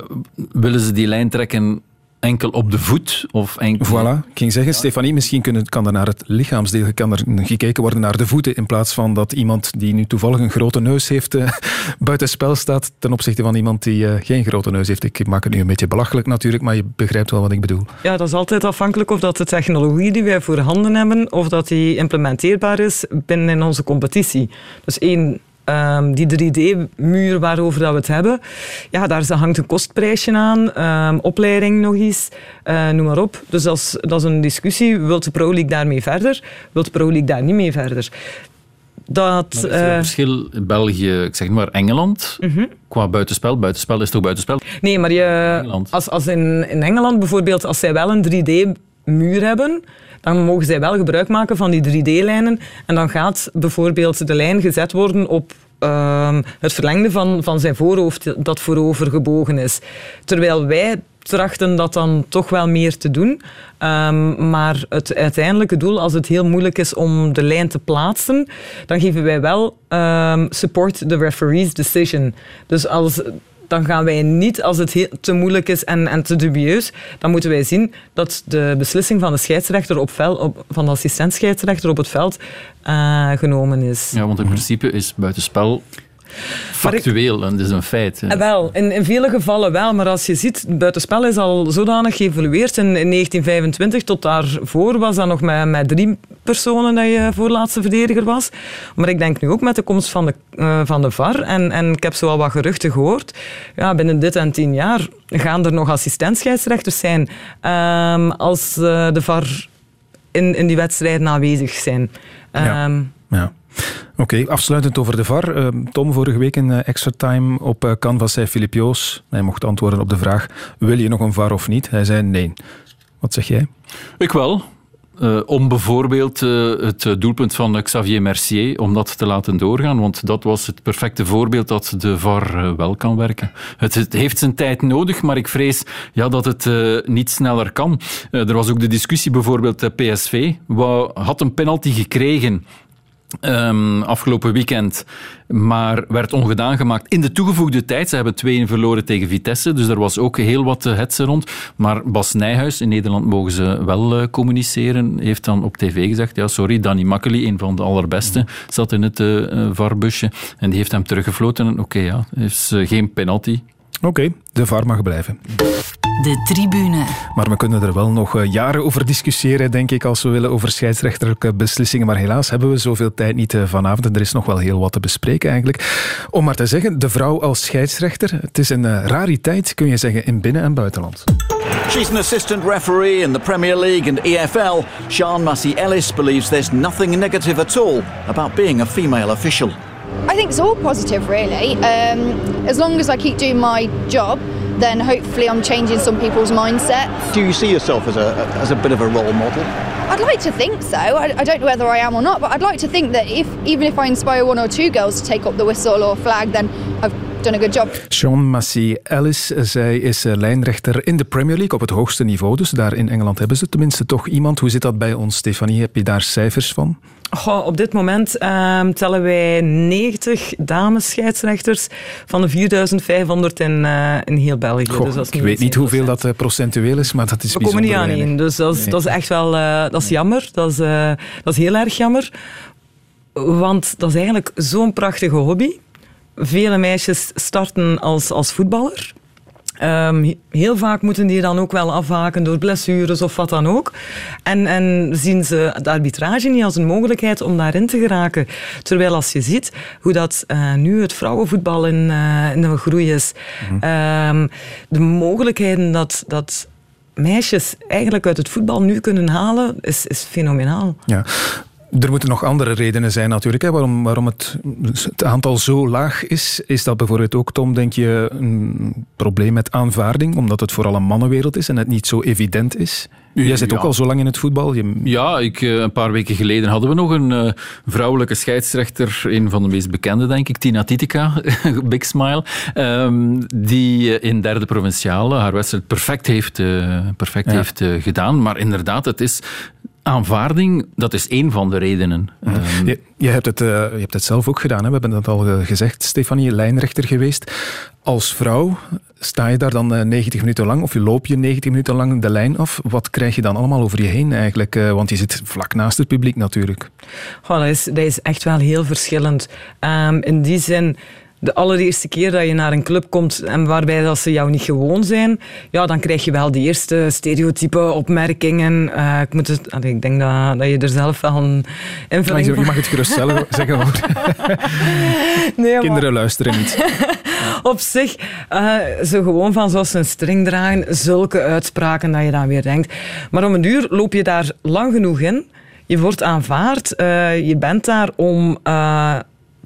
willen ze die lijn trekken enkel op de voet? Of enkel...
Voilà, ik ging zeggen, Stefanie, misschien kunnen, kan er naar het lichaamsdeel kan er gekeken worden naar de voeten, in plaats van dat iemand die nu toevallig een grote neus heeft <laughs> uh, buitenspel staat ten opzichte van iemand die uh, geen grote neus heeft. Ik maak het nu een beetje belachelijk natuurlijk, maar je begrijpt wel wat ik bedoel.
Ja, dat is altijd afhankelijk of dat de technologie die wij voorhanden hebben, of dat die implementeerbaar is binnen in onze competitie. Dus één, Um, die 3D-muur waarover dat we het hebben, ja, daar hangt een kostprijsje aan, um, opleiding nog eens, uh, noem maar op. Dus dat is, dat is een discussie. Wilt de Pro League daarmee verder? Wilt de Pro League daar niet mee verder?
Dat, is er een uh, verschil België, ik zeg maar Engeland, uh
mhm.
-huh. qua buitenspel? Buitenspel is toch buitenspel?
Nee, maar je, als, als in, in Engeland bijvoorbeeld, als zij wel een 3D-muur hebben, dan mogen zij wel gebruik maken van die 3D-lijnen. En dan gaat bijvoorbeeld de lijn gezet worden op uh, het verlengde van, van zijn voorhoofd dat voorover gebogen is. Terwijl wij trachten dat dan toch wel meer te doen. Um, maar het uiteindelijke doel, als het heel moeilijk is om de lijn te plaatsen, dan geven wij wel um, support the referee's decision. Dus als dan gaan wij niet, als het te moeilijk is en, en te dubieus, dan moeten wij zien dat de beslissing van de scheidsrechter op veld, op, van de assistent-scheidsrechter op het veld uh, genomen is.
Ja, want in principe is buitenspel factueel dat is een feit.
Ja. Wel, in, in vele gevallen wel, maar als je ziet, buitenspel is al zodanig geëvolueerd. In, in 1925 tot daarvoor was dat nog met, met drie personen dat je voorlaatste verdediger was. Maar ik denk nu ook met de komst van de, uh, van de VAR, en, en ik heb zo al wat geruchten gehoord, ja, binnen dit en tien jaar gaan er nog assistentscheidsrechters zijn um, als uh, de VAR in, in die wedstrijden aanwezig zijn. Um,
ja. ja. Oké, afsluitend over de VAR. Uh, Tom, vorige week in uh, Extra Time op uh, Canvas zei Filip Joos, hij mocht antwoorden op de vraag, wil je nog een VAR of niet? Hij zei nee. Wat zeg jij?
Ik wel. Uh, om bijvoorbeeld het doelpunt van Xavier Mercier, om dat te laten doorgaan, want dat was het perfecte voorbeeld dat de VAR wel kan werken. Het, heeft zijn tijd nodig, maar ik vrees ja, dat het niet sneller kan. er was ook de discussie bijvoorbeeld PSV, had een penalty gekregen Um, afgelopen weekend, maar werd ongedaan gemaakt in de toegevoegde tijd. Ze hebben 2-1 verloren tegen Vitesse, dus er was ook heel wat hetze rond. Maar Bas Nijhuis, in Nederland mogen ze wel uh, communiceren, heeft dan op tv gezegd, ja sorry, Danny Makkely, een van de allerbeste, zat in het uh, VAR-busje en die heeft hem teruggefloten. Oké, okay, ja, is geen penalty.
Oké, okay, de VAR mag blijven.
De tribune.
Maar we kunnen er wel nog jaren over discussiëren, denk ik, als we willen over scheidsrechterlijke beslissingen. Maar helaas hebben we zoveel tijd niet vanavond en er is nog wel heel wat te bespreken eigenlijk. Om maar te zeggen, de vrouw als scheidsrechter, het is een rariteit, kun je zeggen, in binnen- en buitenland.
She's an assistant referee in the Premier League and EFL. Sean Massey Ellis believes there's nothing negative at all about being a female official.
I think it's all positive, really. Um, as long as I keep doing my job, then hopefully I'm changing some people's mindset.
Do you see yourself as a as a bit of a role model?
I'd like to think so. I, I, don't know whether I am or not, but I'd like to think that if even if I inspire one or two girls to take up the whistle or flag, then I've done a good job.
Sean Massey Ellis, zij is lijnrechter in de Premier League op het hoogste niveau. Dus daar in Engeland hebben ze tenminste toch iemand. Hoe zit dat bij ons, Stefanie? Heb je daar cijfers van?
Goh, op dit moment um, tellen wij 90 dames scheidsrechters van de 4500 in, uh, in heel België.
Goh, dus dat is ik weet niet hoeveel dat uh, procentueel is, maar dat is
We komen niet aan in, dus dat is, nee. dat is echt wel uh, dat is jammer. Dat is, dat is heel erg jammer. Want dat is eigenlijk zo'n prachtige hobby. Vele meisjes starten als, als voetballer. Um, heel vaak moeten die dan ook wel afhaken door blessures of wat dan ook. En, en zien ze de arbitrage niet als een mogelijkheid om daarin te geraken. Terwijl als je ziet hoe dat uh, nu het vrouwenvoetbal in, uh, in de groei is, mm-hmm. um, de mogelijkheden dat, dat meisjes eigenlijk uit het voetbal nu kunnen halen, is, is fenomenaal.
Ja. Er moeten nog andere redenen zijn natuurlijk. Hè, waarom, waarom het, het, aantal zo laag is. Is dat bijvoorbeeld ook, Tom, denk je, een probleem met aanvaarding? Omdat het vooral een mannenwereld is en het niet zo evident is? Jij zit ook al zo lang in het voetbal. Je...
Ja, ik, een paar weken geleden hadden we nog een uh, vrouwelijke scheidsrechter. Een van de meest bekende, denk ik. Tina Titica, <laughs> Big Smile. Um, die in derde provinciale haar wedstrijd perfect heeft, uh, perfect ja. heeft uh, gedaan. Maar inderdaad, het is aanvaarding, dat is één van de redenen.
Um, je, je, hebt het, uh, je hebt het zelf ook gedaan, hè? we hebben dat al gezegd, Stefanie, lijnrechter geweest. Als vrouw sta je daar dan uh, 90 minuten lang of je loop je 90 minuten lang de lijn af. Wat krijg je dan allemaal over je heen eigenlijk? Want je zit vlak naast het publiek natuurlijk.
Oh, dat, is, dat is echt wel heel verschillend. Um, in die zin de allereerste keer dat je naar een club komt en waarbij dat ze jou niet gewoon zijn, ja, dan krijg je wel de eerste stereotype opmerkingen. Uh, ik, moet het, allee, ik denk dat, dat je er zelf wel een invulling
Je mag het gerust zelf <laughs> zeggen hoor. nee, Kinderen luisteren niet. <laughs>
Op zich, uh, zo gewoon van zoals een string dragen, zulke uitspraken dat je dan weer denkt. Maar om een uur loop je daar lang genoeg in. Je wordt aanvaard. Uh, je bent daar om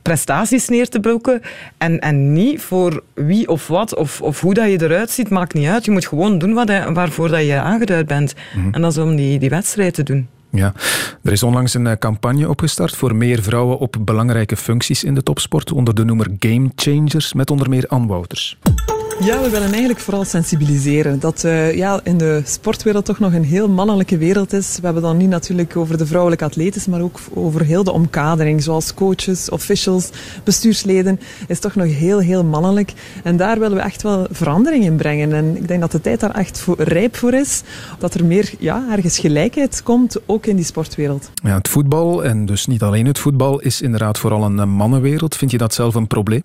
prestaties neer te broken en, en niet voor wie of wat of, of hoe dat je eruit ziet, maakt niet uit. Je moet gewoon doen wat, waarvoor dat je aangeduid bent. Mm -hmm. En dat is om die, die wedstrijd te doen.
Ja, er is onlangs een campagne opgestart voor meer vrouwen op belangrijke functies in de topsport onder de noemer Game Changers met onder meer Ann Wouters.
Ja, we willen eigenlijk vooral sensibiliseren. Dat uh, ja, in de sportwereld toch nog een heel mannelijke wereld is. We hebben dan niet natuurlijk over de vrouwelijke atletes, maar ook over heel de omkadering. Zoals coaches, officials, bestuursleden. Is toch nog heel, heel mannelijk. En daar willen we echt wel verandering in brengen. En ik denk dat de tijd daar echt voor, rijp voor is. Dat er meer, ja, ergens gelijkheid komt, ook in die sportwereld.
Ja, het voetbal, en dus niet alleen het voetbal, is inderdaad vooral een mannenwereld. Vind je dat zelf een probleem?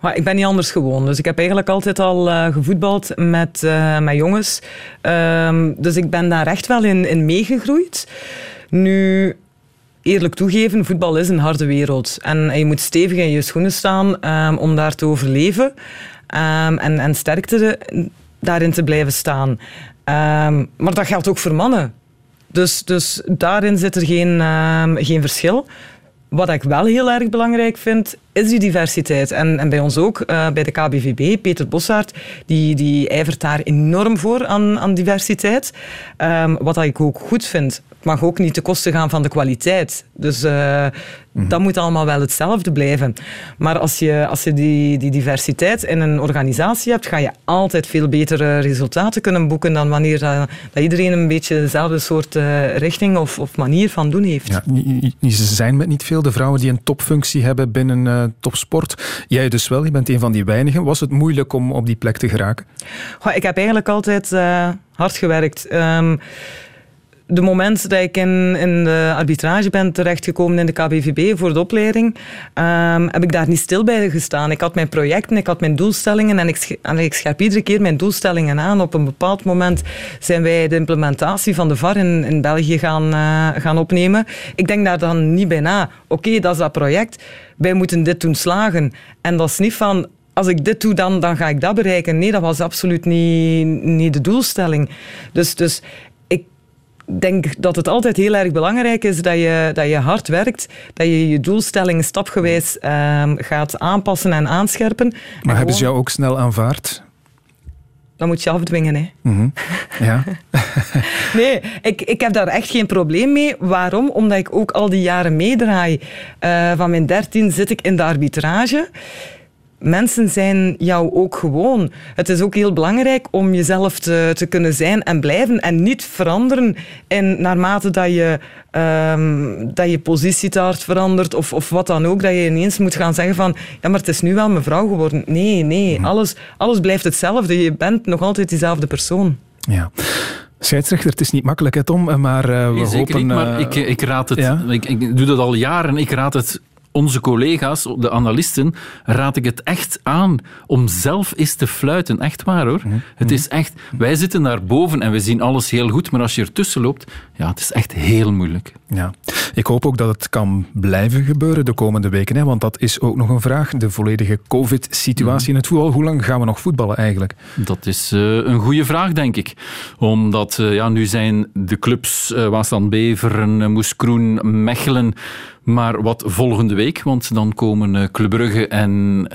Maar ik ben niet anders gewoon. Dus ik heb eigenlijk altijd al uh, gevoetbald met, uh, met jongens. Um, dus ik ben daar echt wel in, in meegegroeid. Nu, eerlijk toegeven, voetbal is een harde wereld. En, je moet stevig in je schoenen staan um, om daar te overleven. Um, en, en sterkte daarin te blijven staan. maar dat geldt ook voor mannen. Dus, dus daarin zit er geen, geen verschil. Wat ik wel heel erg belangrijk vind, is die diversiteit. En, en bij ons ook, uh, bij de KBVB, Peter Bossaert, die, die ijvert daar enorm voor aan, aan diversiteit. Um, wat ik ook goed vind. Het mag ook niet ten koste gaan van de kwaliteit. Dus uh, mm-hmm. dat moet allemaal wel hetzelfde blijven. Maar als je, als je die, die diversiteit in een organisatie hebt, ga je altijd veel betere resultaten kunnen boeken dan wanneer dat, dat iedereen een beetje dezelfde soort uh, richting of, of manier van doen heeft.
Ja, ze zijn met niet veel de vrouwen die een topfunctie hebben binnen topsport. Jij dus wel, je bent een van die weinigen. Was het moeilijk om op die plek te geraken?
Goh, ik heb eigenlijk altijd uh, hard gewerkt. Um, de moment dat ik in, in de arbitrage ben terechtgekomen in de KBVB voor de opleiding, um, heb ik daar niet stil bij gestaan. Ik had mijn projecten, ik had mijn doelstellingen en ik, ik scherp iedere keer mijn doelstellingen aan. Op een bepaald moment zijn wij de implementatie van de VAR in, in België gaan, uh, gaan opnemen. Ik denk daar dan niet bij na. Oké, dat is dat project. Wij moeten dit doen slagen. En dat is niet van, als ik dit doe, dan, dan ga ik dat bereiken. Nee, dat was absoluut niet, niet de doelstelling. Dus, dus denk dat het altijd heel erg belangrijk is dat je, dat je hard werkt, dat je je doelstellingen stapgewijs um, gaat aanpassen en aanscherpen. Maar
en hebben ze jou ook snel aanvaard?
Dan moet je afdwingen, hè.
Mm -hmm. Ja. <laughs>
nee, ik, ik heb daar echt geen probleem mee. Waarom? Omdat ik ook al die jaren meedraai. Uh, van mijn dertien zit ik in de arbitrage mensen zijn jou ook gewoon. Het is ook heel belangrijk om jezelf te, te kunnen zijn en blijven en niet veranderen in, naarmate dat je, um, dat je positie te hard verandert of, of wat dan ook, dat je ineens moet gaan zeggen van ja, maar het is nu wel mevrouw geworden. Nee, nee, mhm. alles, alles blijft hetzelfde. Je bent nog altijd diezelfde persoon.
Ja. Scheidsrechter, het is niet makkelijk, hè, Tom, maar uh, we
nee,
hopen...
Niet, maar ik, ik raad het... Ja? Ik, ik doe dat al jaren. Ik raad het onze collega's, de analisten, raad ik het echt aan om zelf eens te fluiten. Echt waar hoor. Mm -hmm. Het is echt, wij zitten daar boven en we zien alles heel goed, maar als je ertussen loopt, ja, het is echt heel moeilijk.
Ja. Ik hoop ook dat het kan blijven gebeuren de komende weken, hè, want dat is ook nog een vraag. De volledige COVID-situatie mm. in het voetbal. Hoe lang gaan we nog voetballen eigenlijk?
Dat is uh, een goede vraag, denk ik. Omdat uh, ja, nu zijn de clubs uh, Waasland-Beveren, Moeskroen, Mechelen maar wat volgende week, want dan komen uh, Club Brugge en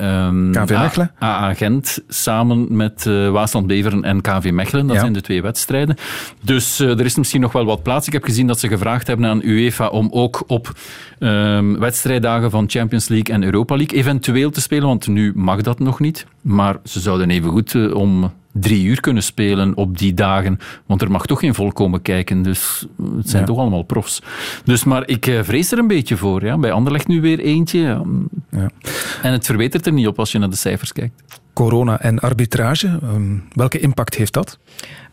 um,
KV Mechelen.
AA Gent samen met uh, Waasland Beveren en KV Mechelen. Dat ja. zijn de twee wedstrijden. Dus uh, er is misschien nog wel wat plaats. Ik heb gezien dat ze gevraagd hebben aan UEFA om ook op um, wedstrijddagen van Champions League en Europa League eventueel te spelen, want nu mag dat nog niet. Maar ze zouden even goed om drie uur kunnen spelen op die dagen. Want er mag toch geen volk komen kijken. Dus het zijn
Ja.
toch allemaal profs. Dus, maar ik eh, vrees er een beetje voor. Ja. Bij Anderlecht nu weer eentje. ja.
Ja.
En het verbetert er niet op als je naar de cijfers kijkt.
Corona en arbitrage, ehm, welke impact heeft dat?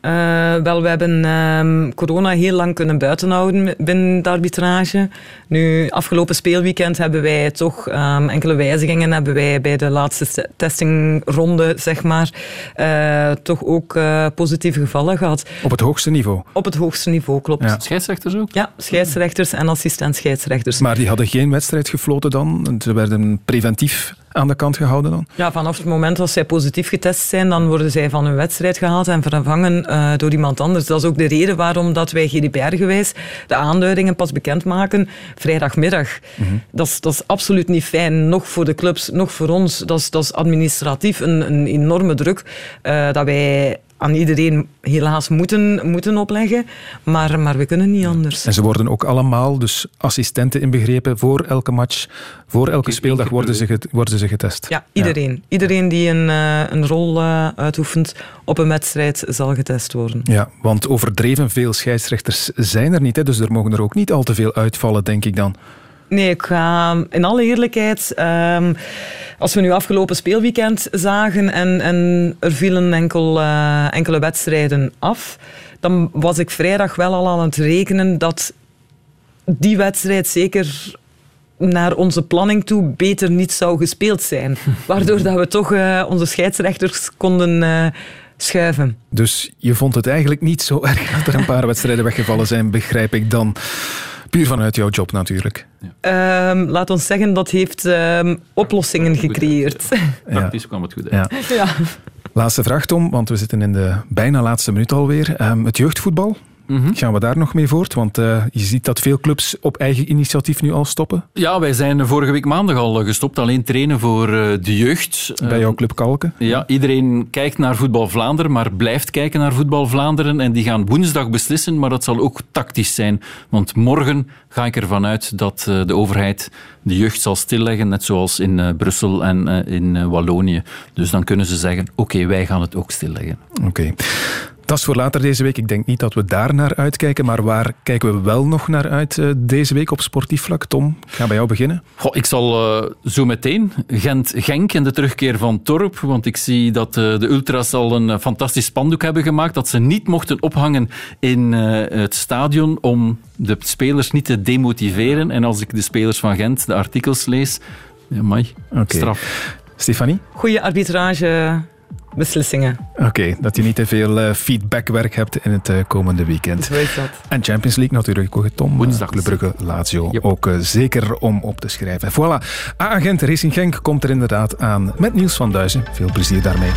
Eh, wel, we hebben ehm, corona heel lang kunnen buitenhouden binnen de arbitrage. Nu, afgelopen speelweekend hebben wij toch ehm, enkele wijzigingen hebben wij bij de laatste st- testingronde, zeg maar, eh, toch ook eh, positieve gevallen gehad.
Op het hoogste niveau.
Op het hoogste niveau, klopt.
Ja.
Scheidsrechters ook?
Ja, scheidsrechters en assistent scheidsrechters.
Maar die hadden geen wedstrijd gefloten dan? Ze werden preventief aan de kant gehouden dan?
Ja, vanaf het moment dat zij positief getest zijn, dan worden zij van hun wedstrijd gehaald en vervangen eh, door iemand anders. Dat is ook de reden waarom dat wij GDPR-gewijs de aanduidingen pas bekendmaken vrijdagmiddag. dat, is, dat is absoluut niet fijn, nog voor de clubs, nog voor ons. Dat is, dat is administratief een, een enorme druk eh, dat wij aan iedereen helaas moeten, moeten opleggen. Maar, maar we kunnen niet anders.
En ze worden ook allemaal, dus assistenten inbegrepen, voor elke match, voor elke speeldag worden ze, worden ze getest.
Ja, iedereen. Iedereen die een, eh, een rol eh, uitoefent op een wedstrijd zal getest worden.
Ja, want overdreven veel scheidsrechters zijn er niet, hè, dus er mogen er ook niet al te veel uitvallen, denk ik dan.
Nee, ik ga in alle eerlijkheid, ehm, als we nu afgelopen speelweekend zagen en, en er vielen enkel, eh, enkele wedstrijden af, dan was ik vrijdag wel al aan het rekenen dat die wedstrijd zeker naar onze planning toe beter niet zou gespeeld zijn. <laughs> Waardoor dat we toch eh, onze scheidsrechters konden eh, schuiven.
Dus je vond het eigenlijk niet zo erg dat er een paar wedstrijden weggevallen zijn, begrijp ik dan. Puur vanuit jouw job natuurlijk.
Ehm, laat ons zeggen, dat heeft ehm, oplossingen gecreëerd.
Praktisch kwam het goed uit.
Ja.
Ja.
Laatste vraag, Tom, want we zitten in de bijna laatste minuut alweer. Ehm, het jeugdvoetbal, gaan we daar nog mee voort? Want eh, je ziet dat veel clubs op eigen initiatief nu al stoppen.
Ja, wij zijn vorige week maandag al gestopt. Alleen trainen voor eh, de jeugd.
Bij jouw club Kalken.
Ja, iedereen kijkt naar Voetbal Vlaanderen, maar blijft kijken naar Voetbal Vlaanderen. En die gaan woensdag beslissen, maar dat zal ook tactisch zijn. Want morgen ga ik ervan uit dat eh, de overheid de jeugd zal stilleggen, net zoals in eh, Brussel en eh, in eh, Wallonië. Dus dan kunnen ze zeggen, oké, wij gaan het ook stilleggen.
Oké. Dat is voor later deze week. Ik denk niet dat we daar naar uitkijken, maar waar kijken we wel nog naar uit eh, deze week op sportief vlak? Tom, ik ga bij jou beginnen.
Goh, ik zal eh, zo meteen Gent-Genk en de terugkeer van Torp, want ik zie dat eh, de ultras al een fantastisch spandoek hebben gemaakt, dat ze niet mochten ophangen in eh, het stadion om de spelers niet te demotiveren. En als ik de spelers van Gent, de artikels lees, ja, mai,
Oké.
straf.
Stefanie?
Goede arbitragebeslissingen.
Oké, dat je niet te veel eh, feedbackwerk hebt in het eh, komende weekend.
Zo is dat.
En Champions League natuurlijk ook, Tom.
Woensdag.
Club Brugge, Lazio. Ook eh, zeker om op te schrijven. Voilà. A-agent Racing Genk komt er inderdaad aan met Niels van Duizen. Veel plezier daarmee.